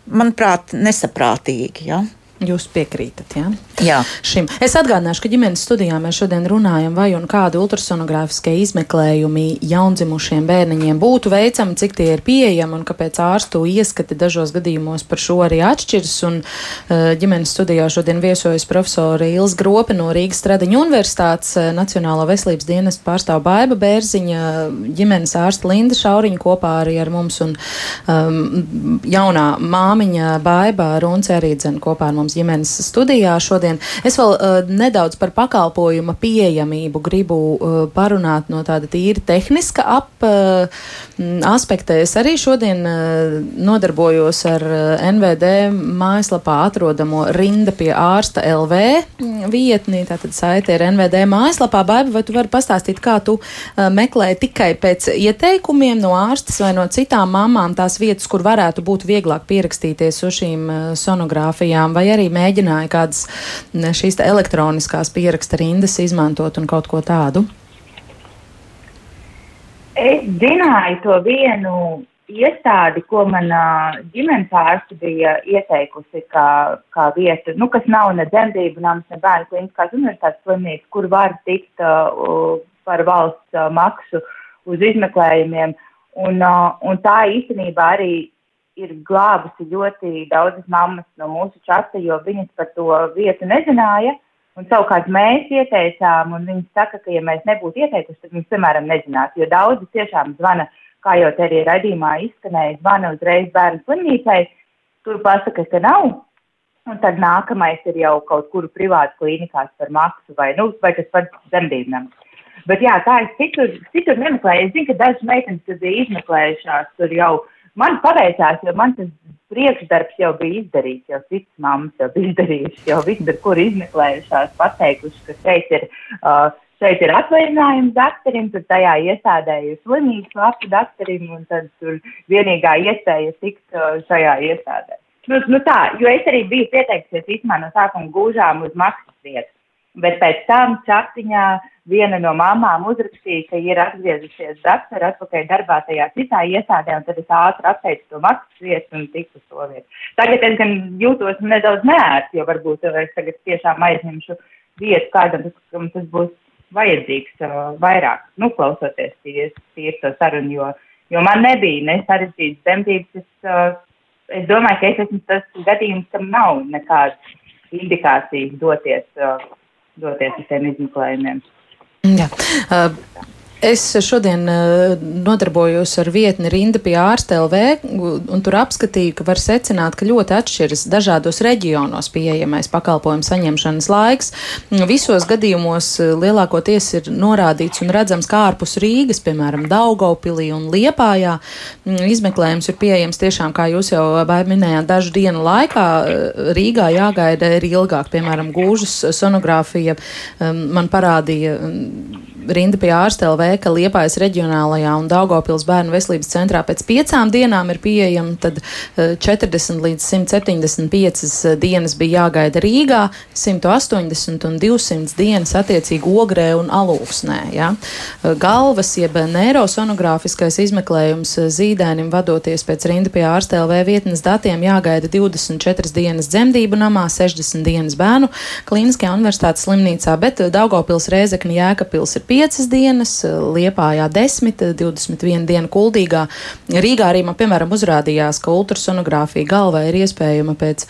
manuprāt, nesaprātīgi. Ja? Jūs piekrītat, jā? Jā. Šim. Es atgādināšu, ka ģimenes studijā mēs šodien runājam, vai un kādi ultrasonogrāfiskie izmeklējumi jaundzimušiem bērniņiem būtu veicami, cik tie ir pieejami un kāpēc ārstu ieskati dažos gadījumos par šo arī atšķiras. Un uh, ģimenes studijā šodien viesojas profesora Ils Grope no Rīgas Stradiņa Universitātes, uh, Nacionālo veselības dienestu pārstāv Baiba Bērziņa, ģimenes ārsta Linda Šauriņa kopā arī ar mums un um, jaunā māmiņa Baiba Runce arī dzen kopā ar mums ģimenes studijā šodien. Es vēl uh, nedaudz par pakalpojuma pieejamību gribu uh, parunāt no tāda tīri tehniska ap, uh, aspekta. Es arī šodien uh, nodarbojos ar uh, NVD mājaslapā atrodamo rinda pie ārsta LV vietni, tātad saite ir NVD mājaslapā. Baiba, vai tu vari pastāstīt, kā tu uh, meklē tikai pēc ieteikumiem no ārstas vai no citām mamām tās vietas, kur varētu būt vieglāk pierakstīties uz šīm uh, sonogrāfijām, vai arī mēģināja kādas šīs elektroniskās pieraksta rindas izmantot un kaut ko tādu? Es zināju to vienu iestādi, ko mana ģimenes ārste bija ieteikusi kā, kā vietu, nu, kas nav ne dzemdību nams, ne bērnu kliniskās universitātes slimnīca, kur var tikt uh, par valsts uh, maksu uz izmeklējumiem. Un, uh, un tā īstenībā arī ir glābusi ļoti daudzas mammas no mūsu čata, jo viņas par to vietu nezināja. Un savukārt mēs ieteicām, un viņi saka, ka, ja mēs nebūtu ieteikuši, tad viņas, piemēram, nezinātu. Jo daudzi tiešām zvana, kā jau te arī raidījumā izskanēja, zvana uzreiz bērnu slimnīcai, tur pasaka, ka nav. Un tad nākamais ir jau kaut kur privāti klīnikās par maksu vai, nu, vai tas pats dzemdībnam. Bet jā, tā es citur, citur nemeklēju. Es zinu, ka dažas meitenes, kas bija izmeklējušās, tur jau uh, Man paveicās, jo man tas priekšdarbs jau bija izdarīts, jau citas mammas jau bija izdarījušas, jau visur, kur izmeklējušās, pateikuši, ka šeit ir, uh, šeit ir atvaļinājums dakterim, tad tajā iestādē ir slimības lapu dakterim, un tad tur vienīgā iespēja tikt uh, šajā iestādē. Nu, nu tā, jo es arī biju pieteikusies īstenībā no sākuma gūžām uz maksas vietas. Bet pēc tam chatiņā viena no mamām uzrakstīja, ka ir atgriezusies daktere atpakaļ darbā tajā citā iestādē, un tad es ātri atteicu to maksas vietu un tiku uz to vietu. Tagad es gan jūtos nedaudz neērti, jo varbūt es tagad tiešām aizņemšu vietu kādam, kam tas būs vajadzīgs uh, vairāk, nu, klausoties tīri to sarunu, jo, jo man nebija ne sarežģītas dzemdības. Es, uh, es domāju, ka es esmu tas gadījums, kam nav nekādas indikācijas doties, uh, doties uz tiem izmeklējumiem. Jā. Uh, Es šodien uh, nodarbojos ar vietni Rinda pie ārsta LV, un tur apskatīju, ka var secināt, ka ļoti atšķiras dažādos reģionos pieejamais pakalpojumu saņemšanas laiks. Visos gadījumos uh, lielākoties ir norādīts un redzams, kā ārpus Rīgas, piemēram, Daugavpilī un Liepājā, mm, izmeklējums ir pieejams tiešām, kā jūs jau minējāt, dažu dienu laikā. Rīgā jāgaida ir ilgāk, piemēram, gūžas sonogrāfija um, man parādīja mm, rinda pie ārsta LV, ka Liepājas reģionālajā un Daugopils bērnu veselības centrā pēc piecām dienām ir pieejama, tad 40 eh, līdz 175 eh, dienas bija jāgaida Rīgā, 180 un 200 dienas attiecīgi ogrē un alūksnē. Ja? Eh, galvas jeb neirosonogrāfiskais izmeklējums zīdēnim vadoties pēc rinda pie ārsta LV vietnes datiem jāgaida 24 dienas dzemdību namā, 60 dienas bērnu klīniskajā universitātes slimnīcā, bet Daugopils Rēzekņa Jēkabils ir 5 dienas, Liepājā 10, 21 dienu kuldīgā. Rīgā arī man, piemēram, uzrādījās, ka ultrasonogrāfija galvā ir iespējama pēc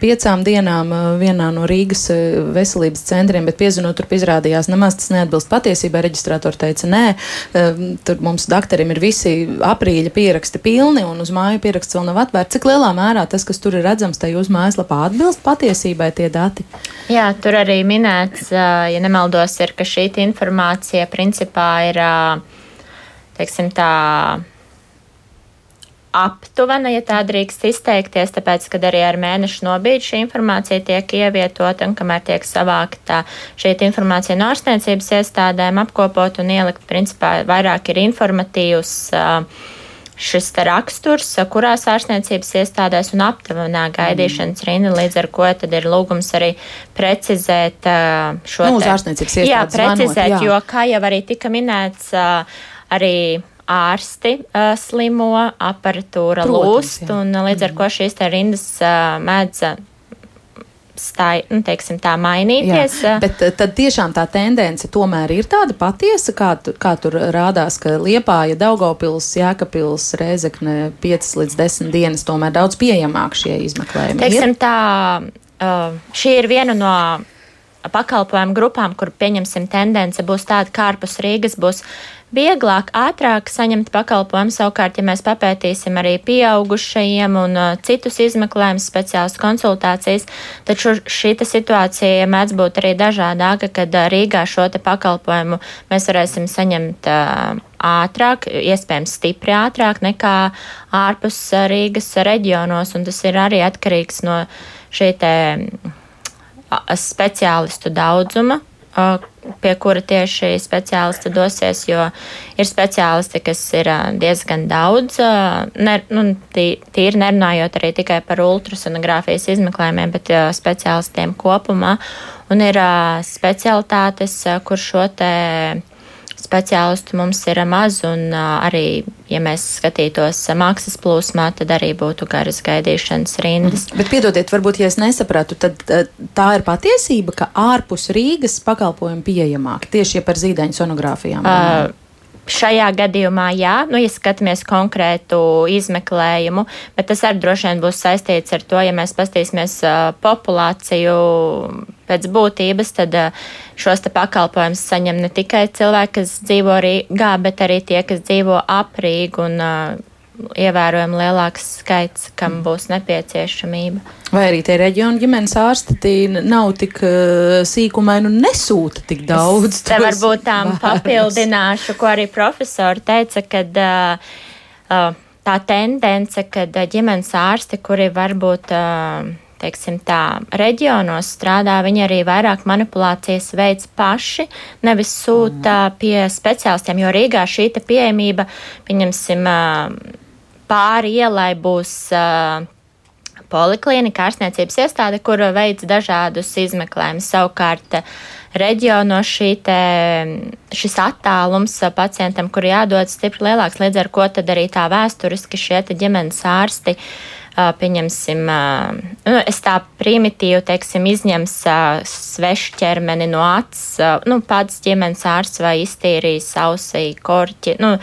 piecām dienām vienā no Rīgas veselības centriem, bet piezinot turp izrādījās, nemaz tas neatbilst patiesībai. Reģistrātori teica, nē, tur mums doktorim ir visi aprīļa pieraksti pilni un uz māju pieraksts vēl nav atvērts. Cik lielā mērā tas, kas tur ir redzams, tai uz mājaslapā atbilst patiesībai tie dati? Jā, tur arī minēts, ja nemaldos, ir, ka šī informācija informācija principā ir teiksim, tā aptuvena, ja tā drīkst izteikties, tāpēc, kad arī ar mēnešu nobīdi šī informācija tiek ievietota un kamēr tiek savākta šī informācija no ārstniecības iestādēm, apkopot un ielikt, principā vairāk ir informatīvs. Uh, šis raksturs, kurās ārstniecības iestādēs un aptuvenā gaidīšanas mm. rinda, līdz ar ko tad ir lūgums arī precizēt šo nu, te, ārstniecības iestādes. Jā, precizēt, zvanot, jā. jo, kā jau arī tika minēts, arī ārsti uh, slimo, aparatūra Protams, lūst, jā. un līdz ar mm. ko šīs te rindas uh, mēdz stāj, nu, teiksim, tā mainīties. Jā, bet eh, tad tiešām tā tendence tomēr ir tāda patiesa, kā, kā tur rādās, ka Liepāja, Daugavpils, Jēkapils, Rēzekne 5 līdz 10 dienas tomēr daudz pieejamāk šie izmeklējumi. Teiksim ir? tā, uh, šī ir viena no pakalpojumu grupām, kur pieņemsim tendence būs tāda, kā ārpus Rīgas būs vieglāk, ātrāk saņemt pakalpojumu. Savukārt, ja mēs papētīsim arī pieaugušajiem un uh, citus izmeklējumus, speciālas konsultācijas, tad šo, šī situācija mēdz būt arī dažādāka, kad uh, Rīgā šo pakalpojumu mēs varēsim saņemt uh, ātrāk, iespējams, stipri ātrāk nekā ārpus uh, Rīgas reģionos, un tas ir arī atkarīgs no šī te speciālistu daudzuma, pie kura tieši speciālisti dosies, jo ir speciālisti, kas ir diezgan daudz, ne, nu, tīri nerunājot arī tikai par ultrasonogrāfijas izmeklējumiem, bet speciālistiem kopumā, un ir specialitātes, kur šo te speciālistu mums ir maz, un arī, ja mēs skatītos mākslas plūsmā, tad arī būtu garas gaidīšanas rindas. Mm. Bet piedodiet, varbūt, ja es nesapratu, tad tā ir patiesība, ka ārpus Rīgas pakalpojumi pieejamāki tieši par zīdaiņu sonogrāfijām. Uh, Šajā gadījumā, jā, nu, ja skatāmies konkrētu izmeklējumu, bet tas arī droši vien būs saistīts ar to, ja mēs pastīsimies uh, populāciju pēc būtības, tad uh, šos te pakalpojumus saņem ne tikai cilvēki, kas dzīvo Rīgā, bet arī tie, kas dzīvo ap Rīgu un uh, ievērojami lielāks skaits, kam mm. būs nepieciešamība. Vai arī tie reģiona ģimenes ārsti nav tik uh, sīkumaini un nesūta tik daudz? Es varbūt tām vērus. papildināšu, ko arī profesori teica, kad uh, uh, tā tendence, kad ģimenes ārsti, kuri varbūt. Uh, teiksim, tā, reģionos strādā, viņi arī vairāk manipulācijas veids paši, nevis sūta mm. pie speciālistiem, jo Rīgā šī pieejamība, pieņemsim, pāri ielai būs poliklinika, ārstniecības iestāde, kur veids dažādus izmeklējumus. Savukārt reģionos šī te, šis attālums pacientam, kur jādodas stipri lielāks, līdz ar ko tad arī tā vēsturiski šie ģimenes ārsti pieņemsim, nu, es tā primitīvi, teiksim, izņems svešu ķermeni no acis, nu, pats ģimenes ārsts vai iztīrīs ausī, korķi, nu,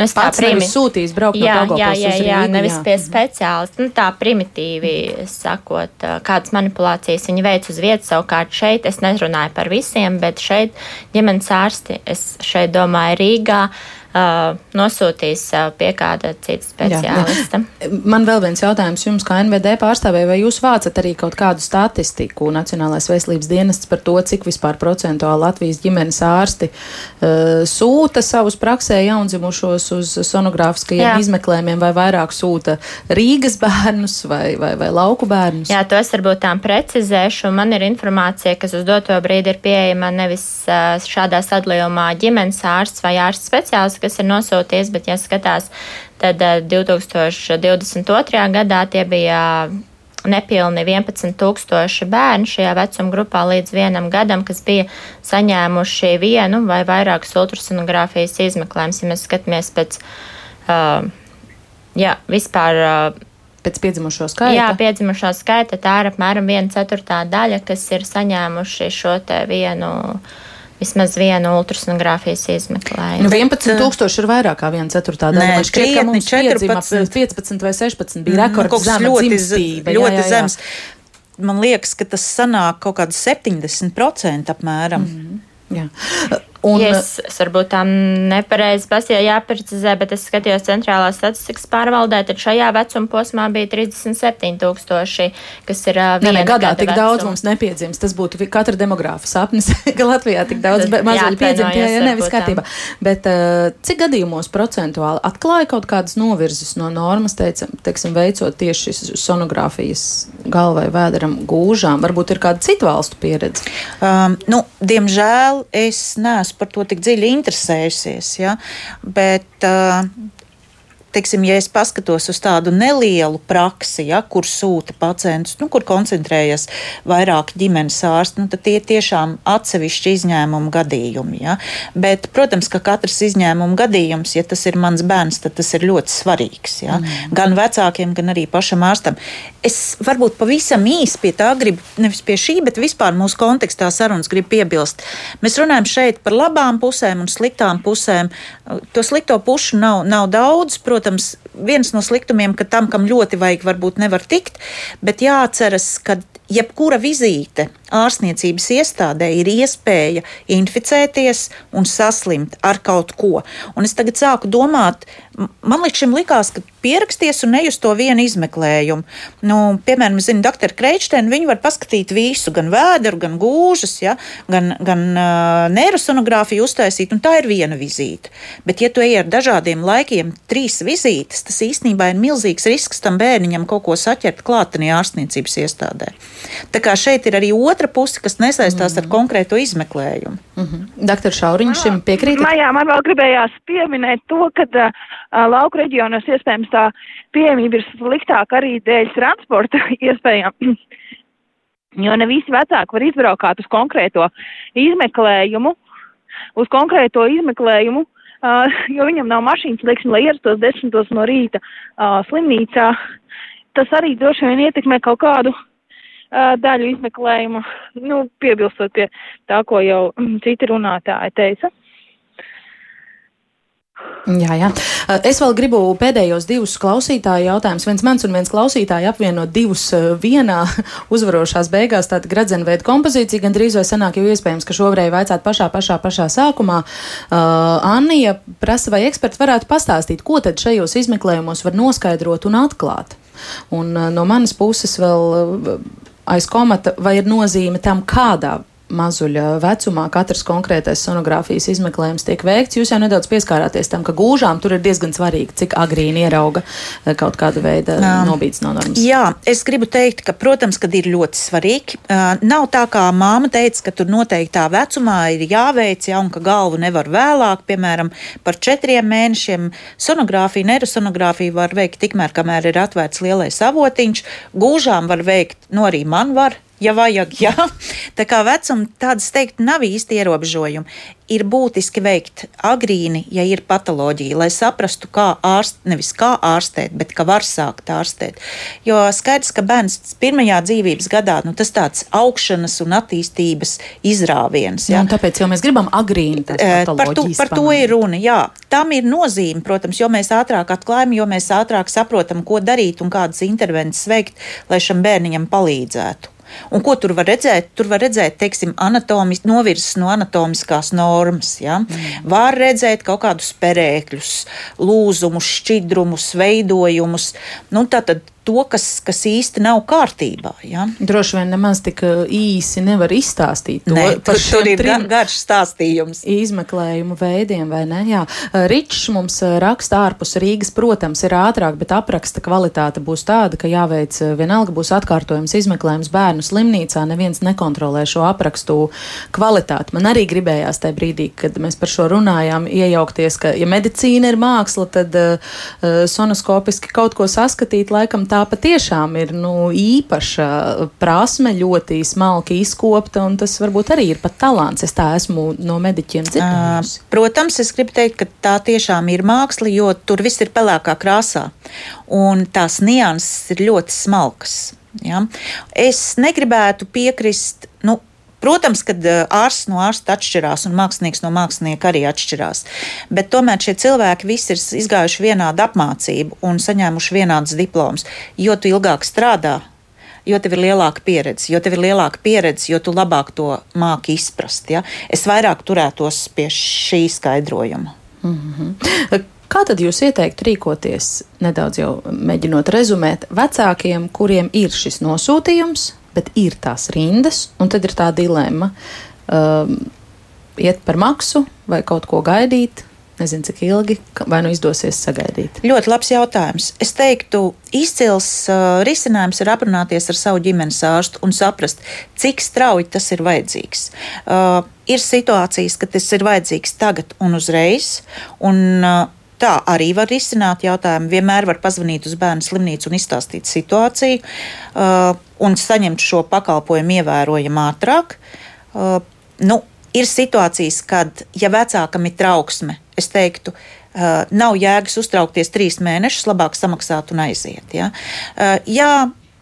Nu, es Pats tā primi... sūtījis braukt jā, no jā, jā, jā, Rīgu, nevis jā. pie speciālista. Nu, tā primitīvi sakot, kādas manipulācijas viņi veic uz vietas. Savukārt šeit es nerunāju par visiem, bet šeit ģimenes ārsti, es šeit domāju Rīgā. Uh, nosūtīs uh, pie kāda cita speciālista. Jā, [laughs] jā. Man vēl viens jautājums jums, kā NVD pārstāvēja, vai jūs vācat arī kaut kādu statistiku Nacionālais veselības dienests par to, cik vispār procentuāli Latvijas ģimenes ārsti uh, sūta savus praksē jaundzimušos uz sonogrāfiskajiem jā. izmeklējumiem, vai vairāk sūta Rīgas bērnus vai, vai, vai lauku bērnus? Jā, to es varbūt tām precizēšu. Man ir informācija, kas uz doto brīdi ir pieejama nevis uh, šādā sadalījumā ģimenes ārsts vai ārsts speciālists, kas ir nosūties, bet, ja skatās, tad 2022. Eh, gadā tie bija nepilni 11,000 bērnu šajā vecuma grupā līdz vienam gadam, kas bija saņēmuši vienu vai vairākus ultrasonogrāfijas izmeklējumus. Ja mēs skatāmies pēc, uh, jā, vispār. Uh, Pēc piedzimušo skaita? Jā, piedzimušo skaita tā ir apmēram viena ceturtā daļa, kas ir saņēmuši šo te vienu uh, vismaz vienu ultrasonogrāfijas izmeklējumu. Nu, 11,000 ir vairāk kā 1 ceturtā daļa. Man šķiet, ka mums 14, 15 vai 16 bija mhm, rekords zema ļoti, dzimstība. Ļoti jā, jā, jā. zems. Man liekas, ka tas sanāk kaut kāds 70% apmēram. Mm -hmm. Jā. Un, ja es, varbūt tā nepareizi pasīju, jāprecizē, bet es skatījos centrālās statistikas pārvaldē, tad šajā vecuma posmā bija 37,000, kas ir viena. Nē, gadā tik vecuma. daudz mums nepiedzims. Tas būtu katra demogrāfa sapnis, [laughs] ka Latvijā tik daudz mazuļu piedzimta, ja, ja nevis kārtībā. Bet cik gadījumos procentuāli atklāja kaut kādas novirzes no normas, teicam, teiksim, veicot tieši sonogrāfijas galvai vēderam gūžām? Varbūt ir kāda citu valstu pieredze? Um, nu, diemžēl es neesmu neesmu par to tik dziļi interesējusies. Ja? Bet, uh, teiksim, ja es paskatos uz tādu nelielu praksi, ja, kur sūta pacientus, nu, kur koncentrējas vairāk ģimenes ārsti, nu, tad tie ir tiešām atsevišķi izņēmumu gadījumi. Ja. Bet, protams, ka katrs izņēmumu gadījums, ja tas ir mans bērns, tad tas ir ļoti svarīgs. Ja. Mm. Gan vecākiem, gan arī pašam ārstam. Es varbūt pavisam īsi pie tā gribu, nevis pie šī, bet vispār mūsu kontekstā sarunas gribu piebilst. Mēs runājam šeit par labām pusēm un sliktām pusēm. To slikto pušu nav, nav daudz, protams, protams, viens no sliktumiem, ka tam, kam ļoti vajag, varbūt nevar tikt, bet jāatceras, ka jebkura vizīte ārstniecības iestādē ir iespēja inficēties un saslimt ar kaut ko. Un es tagad sāku domāt, man līdz šim likās, ka pieraksties un ej uz to vienu izmeklējumu. Nu, piemēram, zinu, doktora Kreitštēna, viņi var paskatīt visu, gan vēderu, gan gūžas, ja, gan, gan uh, neirosonogrāfiju uztaisīt, un tā ir viena vizīte. Bet, ja tu ej ar dažādiem laikiem, trīs vizītes, tas īstenībā ir milzīgs risks tam bērniņam kaut ko saķert klātenī ārstniecības iestādē. Tā kā šeit ir arī otra puse, kas nesaistās mm -hmm. ar konkrēto izmeklējumu. Mm -hmm. Doktor Šauriņš šim piekrīt? Jā, man vēl gribējās pieminēt to, ka uh, lauku reģionos iespējams tā pieejamība ir sliktāka arī dēļ transporta [laughs] iespējām. [clears throat] Jo ne visi vecāki var izbraukāt uz konkrēto izmeklējumu, uz konkrēto izmeklējumu, uh, [laughs] jo viņam nav mašīnas, lieksim, lai ierastos desmitos no rīta uh, slimnīcā. Tas arī droši vien ietekmē kaut kādu daļu izmeklējumu, nu, piebilstot pie tā, ko jau [clears throat] citi runātāji teica. Jā, jā. Es vēl gribu pēdējos divus klausītāju jautājumus. Viens mans un viens klausītāji apvienot divus vienā [laughs] uzvarošās beigās. Tāda gradzenveida kompozīcija gan drīz vai sanāk jau iespējams, ka šoreiz vajadzētu pašā, pašā, pašā sākumā. Uh, Annija prasa, vai eksperti varētu pastāstīt, ko tad šajos izmeklējumos var noskaidrot un atklāt. Un uh, no manas puses vēl. Uh, aiz komata, vai ir nozīme tam, kādā mazuļa vecumā katrs konkrētais sonogrāfijas izmeklējums tiek veikts. Jūs jau nedaudz pieskārāties tam, ka gūžām tur ir diezgan svarīgi, cik agrīni ierauga eh, kaut kāda veida nobīdes no normas. Jā, es gribu teikt, ka, protams, kad ir ļoti svarīgi. Nav tā, kā māma teica, ka tur noteiktā vecumā ir jāveic, ja, un ka galvu nevar vēlāk, piemēram, par četriem mēnešiem. Sonogrāfija, neirosonogrāfija var veikt tikmēr, kamēr ir atvērts lielais avotiņš. Gūžām var veikt, nu arī man var ja vajag. Jā. [laughs] Tā kā vecuma tādas teikt, nav īsti ierobežojumi. Ir būtiski veikt agrīni, ja ir patoloģija, lai saprastu, kā ārstēt, nevis kā ārstēt, bet kā var sākt ārstēt. Jo skaidrs, ka bērns pirmajā dzīvības gadā nu, tas tāds augšanas un attīstības izrāviens. Jā, jā tāpēc jau mēs gribam agrīni. Par to, par to ir runa. Jā. Tam ir nozīme, protams, jo mēs ātrāk atklājam, jo mēs ātrāk saprotam, ko darīt un kādas intervences veikt, lai šam bērniņam palīdzētu. Un ko tur var redzēt? Tur var redzēt, teiksim, anatomis, novirzes no anatomiskās normas. Ja? Mm. Var redzēt kaut kādus perēkļus, lūzumus, šķidrumus, veidojumus. Nu, tātad to, kas, kas īsti nav kārtībā. Ja? Droši vien nemaz tik uh, īsi nevar izstāstīt to. Nē, tur, tur ir trim garš stāstījums. Izmeklējumu veidiem, vai ne? Jā. Uh, Ričs mums uh, raksta ārpus Rīgas, protams, ir ātrāk, bet apraksta kvalitāte būs tāda, ka jāveic vienalga būs atkārtojums izmeklējums bērnu slimnīcā. Neviens nekontrolē šo aprakstu kvalitāti. Man arī gribējās tajā brīdī, kad mēs par šo runājām, iejaukties, ka, ja medicīna ir māksla, tad uh, sonoskopiski kaut ko saskatīt laikam tā patiešām ir nu, īpaša prasme, ļoti smalki izkopta, un tas varbūt arī ir pat talants. Es tā esmu no mediķiem dzirdējusi. Protams, es gribu teikt, ka tā tiešām ir māksla, jo tur viss ir pelēkā krāsā, un tās nianses ir ļoti smalkas. Ja? Es negribētu piekrist, nu, Protams, ka eh, ārsts no ārsta atšķirās un mākslinieks no mākslinieka arī atšķirās. Bet tomēr šie cilvēki visi ir izgājuši vienādu apmācību un saņēmuši vienādus diplomus. Jo tu ilgāk strādā, jo tev ir lielāka pieredze, jo tev ir lielāka pieredze, jo tu labāk to māki izprast. Ja? Es vairāk turētos pie šī skaidrojuma. Mm -hmm. Kā tad jūs ieteiktu rīkoties, nedaudz jau mēģinot rezumēt, vecākiem, kuriem ir šis nosūtījums, bet ir tās rindas, un tad ir tā dilemma. Um, iet par maksu vai kaut ko gaidīt, nezinu, cik ilgi, vai nu izdosies sagaidīt? Ļoti labs jautājums. Es teiktu, izcils uh, risinājums ir aprunāties ar savu ģimenes ārstu un saprast, cik strauji tas ir vajadzīgs. Uh, ir situācijas, kad tas ir vajadzīgs tagad un uzreiz. Un, uh, Tā arī var risināt jautājumu. Vienmēr var pazvanīt uz bērnu slimnīcu un izstāstīt situāciju. Uh, un saņemt šo pakalpojumu ievērojami ātrāk. Uh, nu, ir situācijas, kad, ja vecākam ir trauksme, es teiktu, uh, nav jēgas uztraukties trīs mēnešus, labāk samaksāt un aiziet. Ja? Uh, jā,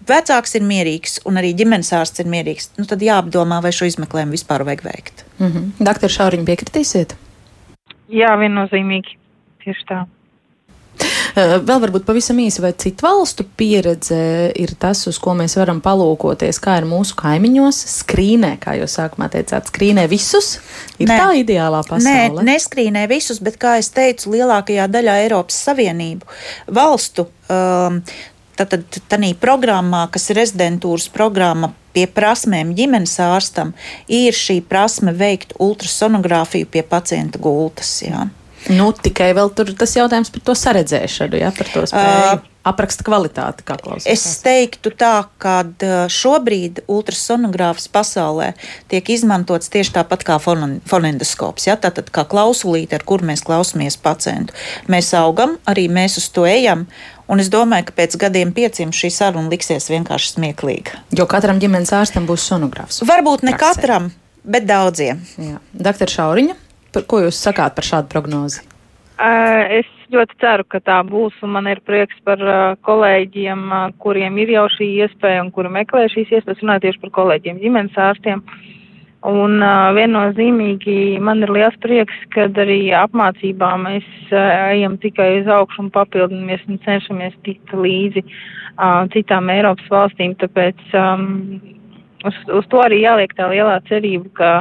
vecāks ir mierīgs un arī ģimenes ārsts ir mierīgs, nu, tad jāapdomā, vai šo izmeklējumu vispār vajag veikt. Mm -hmm. Doktor Šauriņ, piekritīsiet? Jā, viennozīmīgi. Tieši tā. Eh, vēl varbūt pavisam īsi, vai citu valstu pieredze ir tas, uz ko mēs varam palūkoties, kā ir mūsu kaimiņos, skrīnē, kā jūs sākumā teicāt, skrīnē visus? Ir Nē. tā ideālā pasaule? Nē, neskrīnē visus, bet, kā es teicu, lielākajā daļā Eiropas Savienību valstu. Um, Tātad tādā programmā, kas ir rezidentūras programma pie prasmēm ģimenes ārstam, ir šī prasme veikt ultrasonogrāfiju pie pacienta gultas. Jā. Nu, tikai vēl tur tas jautājums par to saredzēšanu, ja, par to spēju. Uh, apraksta kvalitāti, kā klausās. Es teiktu tā, ka šobrīd ultrasonogrāfs pasaulē tiek izmantots tieši tāpat kā fonendoskops, ja? tātad kā klausulīte, ar kur mēs klausamies pacientu. Mēs augam, arī mēs uz to ejam, un es domāju, ka pēc gadiem pieciem šī saruna liksies vienkārši smieklīga. Jo katram ģimenes ārstam būs sonogrāfs. Varbūt ne praksē. katram, bet daudziem. Jā. Doktor Šauriņa. Par ko jūs sakāt par šādu prognozi? Es ļoti ceru, ka tā būs, un man ir prieks par kolēģiem, kuriem ir jau šī iespēja un kuri meklē šīs iespējas, runāt tieši par kolēģiem, ģimenes ārstiem. Un viennozīmīgi man ir liels prieks, ka arī apmācībā mēs ejam tikai uz augšu un papildinamies un cenšamies tikt līdzi citām Eiropas valstīm, tāpēc um, uz, uz to arī jāliek tā lielā cerība, ka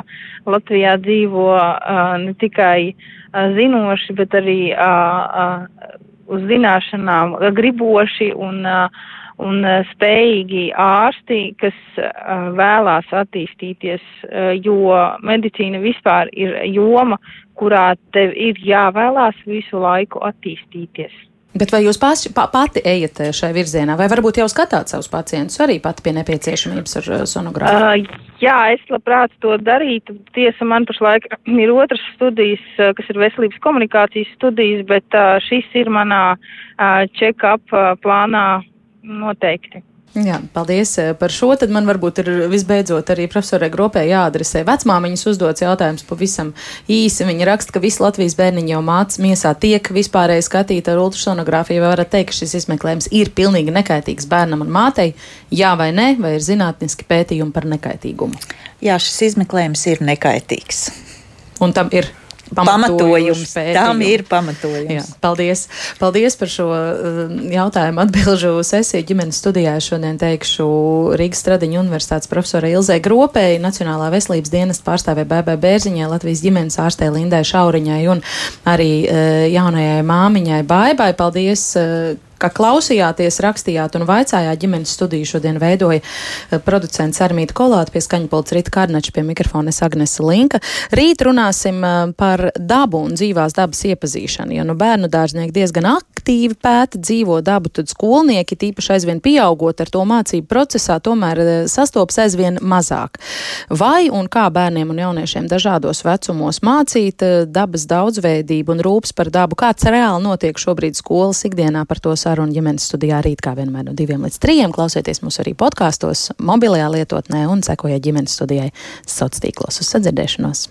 Latvijā dzīvo uh, ne tikai uh, zinoši, bet arī uh, uh, uz zināšanām griboši un, uh, un spējīgi ārsti, kas uh, vēlās attīstīties, uh, jo medicīna vispār ir joma, kurā tev ir jāvēlās visu laiku attīstīties. Bet vai jūs paši, pa, pati ejat eh, šai virzienā, vai varbūt jau skatāt savus pacientus arī pati pie nepieciešamības ar eh, sonogrāfiju? Uh, jā, es labprāt to darītu. Tiesa, man pašlaik [clears throat] ir otras studijas, kas ir veselības komunikācijas studijas, bet uh, šis ir manā uh, check-up uh, plānā noteikti. Jā, paldies eh, par šo. Tad man varbūt ir visbeidzot arī profesorai Gropē jāadresē vecmāmiņas uzdots jautājums pavisam īsi. Viņa raksta, ka visi Latvijas bērniņi jau mācās miesā tiek vispārēji skatīti ar ultrasonogrāfiju. Vai varat teikt, ka šis izmeklējums ir pilnīgi nekaitīgs bērnam un mātei? Jā vai nē, vai ir zinātniski pētījumi par nekaitīgumu? Jā, šis izmeklējums ir nekaitīgs. Un tam ir pamatojums. Tam ir pamatojums. Jā, paldies. Paldies par šo uh, jautājumu atbilžu sesiju ģimenes studijā. Šodien teikšu Rīgas Stradiņu universitātes profesora Ilzē Gropēji, Nacionālā veselības dienas pārstāvē BB Bērziņai, Latvijas ģimenes ārstē Lindai Šauriņai un arī uh, jaunajai māmiņai Baibai. Paldies, ka klausījāties, rakstījāt un vaicājāt ģimenes studiju. Šodien veidoja eh, producents Armīta Kolāta pie skaņpults Rita Karnača pie mikrofona es Agnesa Linka. Rīt runāsim eh, par dabu un dzīvās dabas iepazīšanu. Ja nu bērnu dārznieki diezgan aktīvi pēta dzīvo dabu, tad skolnieki, tīpaši aizvien pieaugot ar to mācību procesā, tomēr eh, sastopas aizvien mazāk. Vai un kā bērniem un jauniešiem dažādos vecumos mācīt dabas daudzveidību un rūpes par dabu, kāds reāli notiek šobrīd skolas ikdienā par to sarunu ģimenes studijā rīt kā vienmēr no diviem līdz trījiem. Klausieties mūs arī podkāstos, mobilajā lietotnē un sekojiet ģimenes studijai sociālos tīklos uz sadzirdēšanos.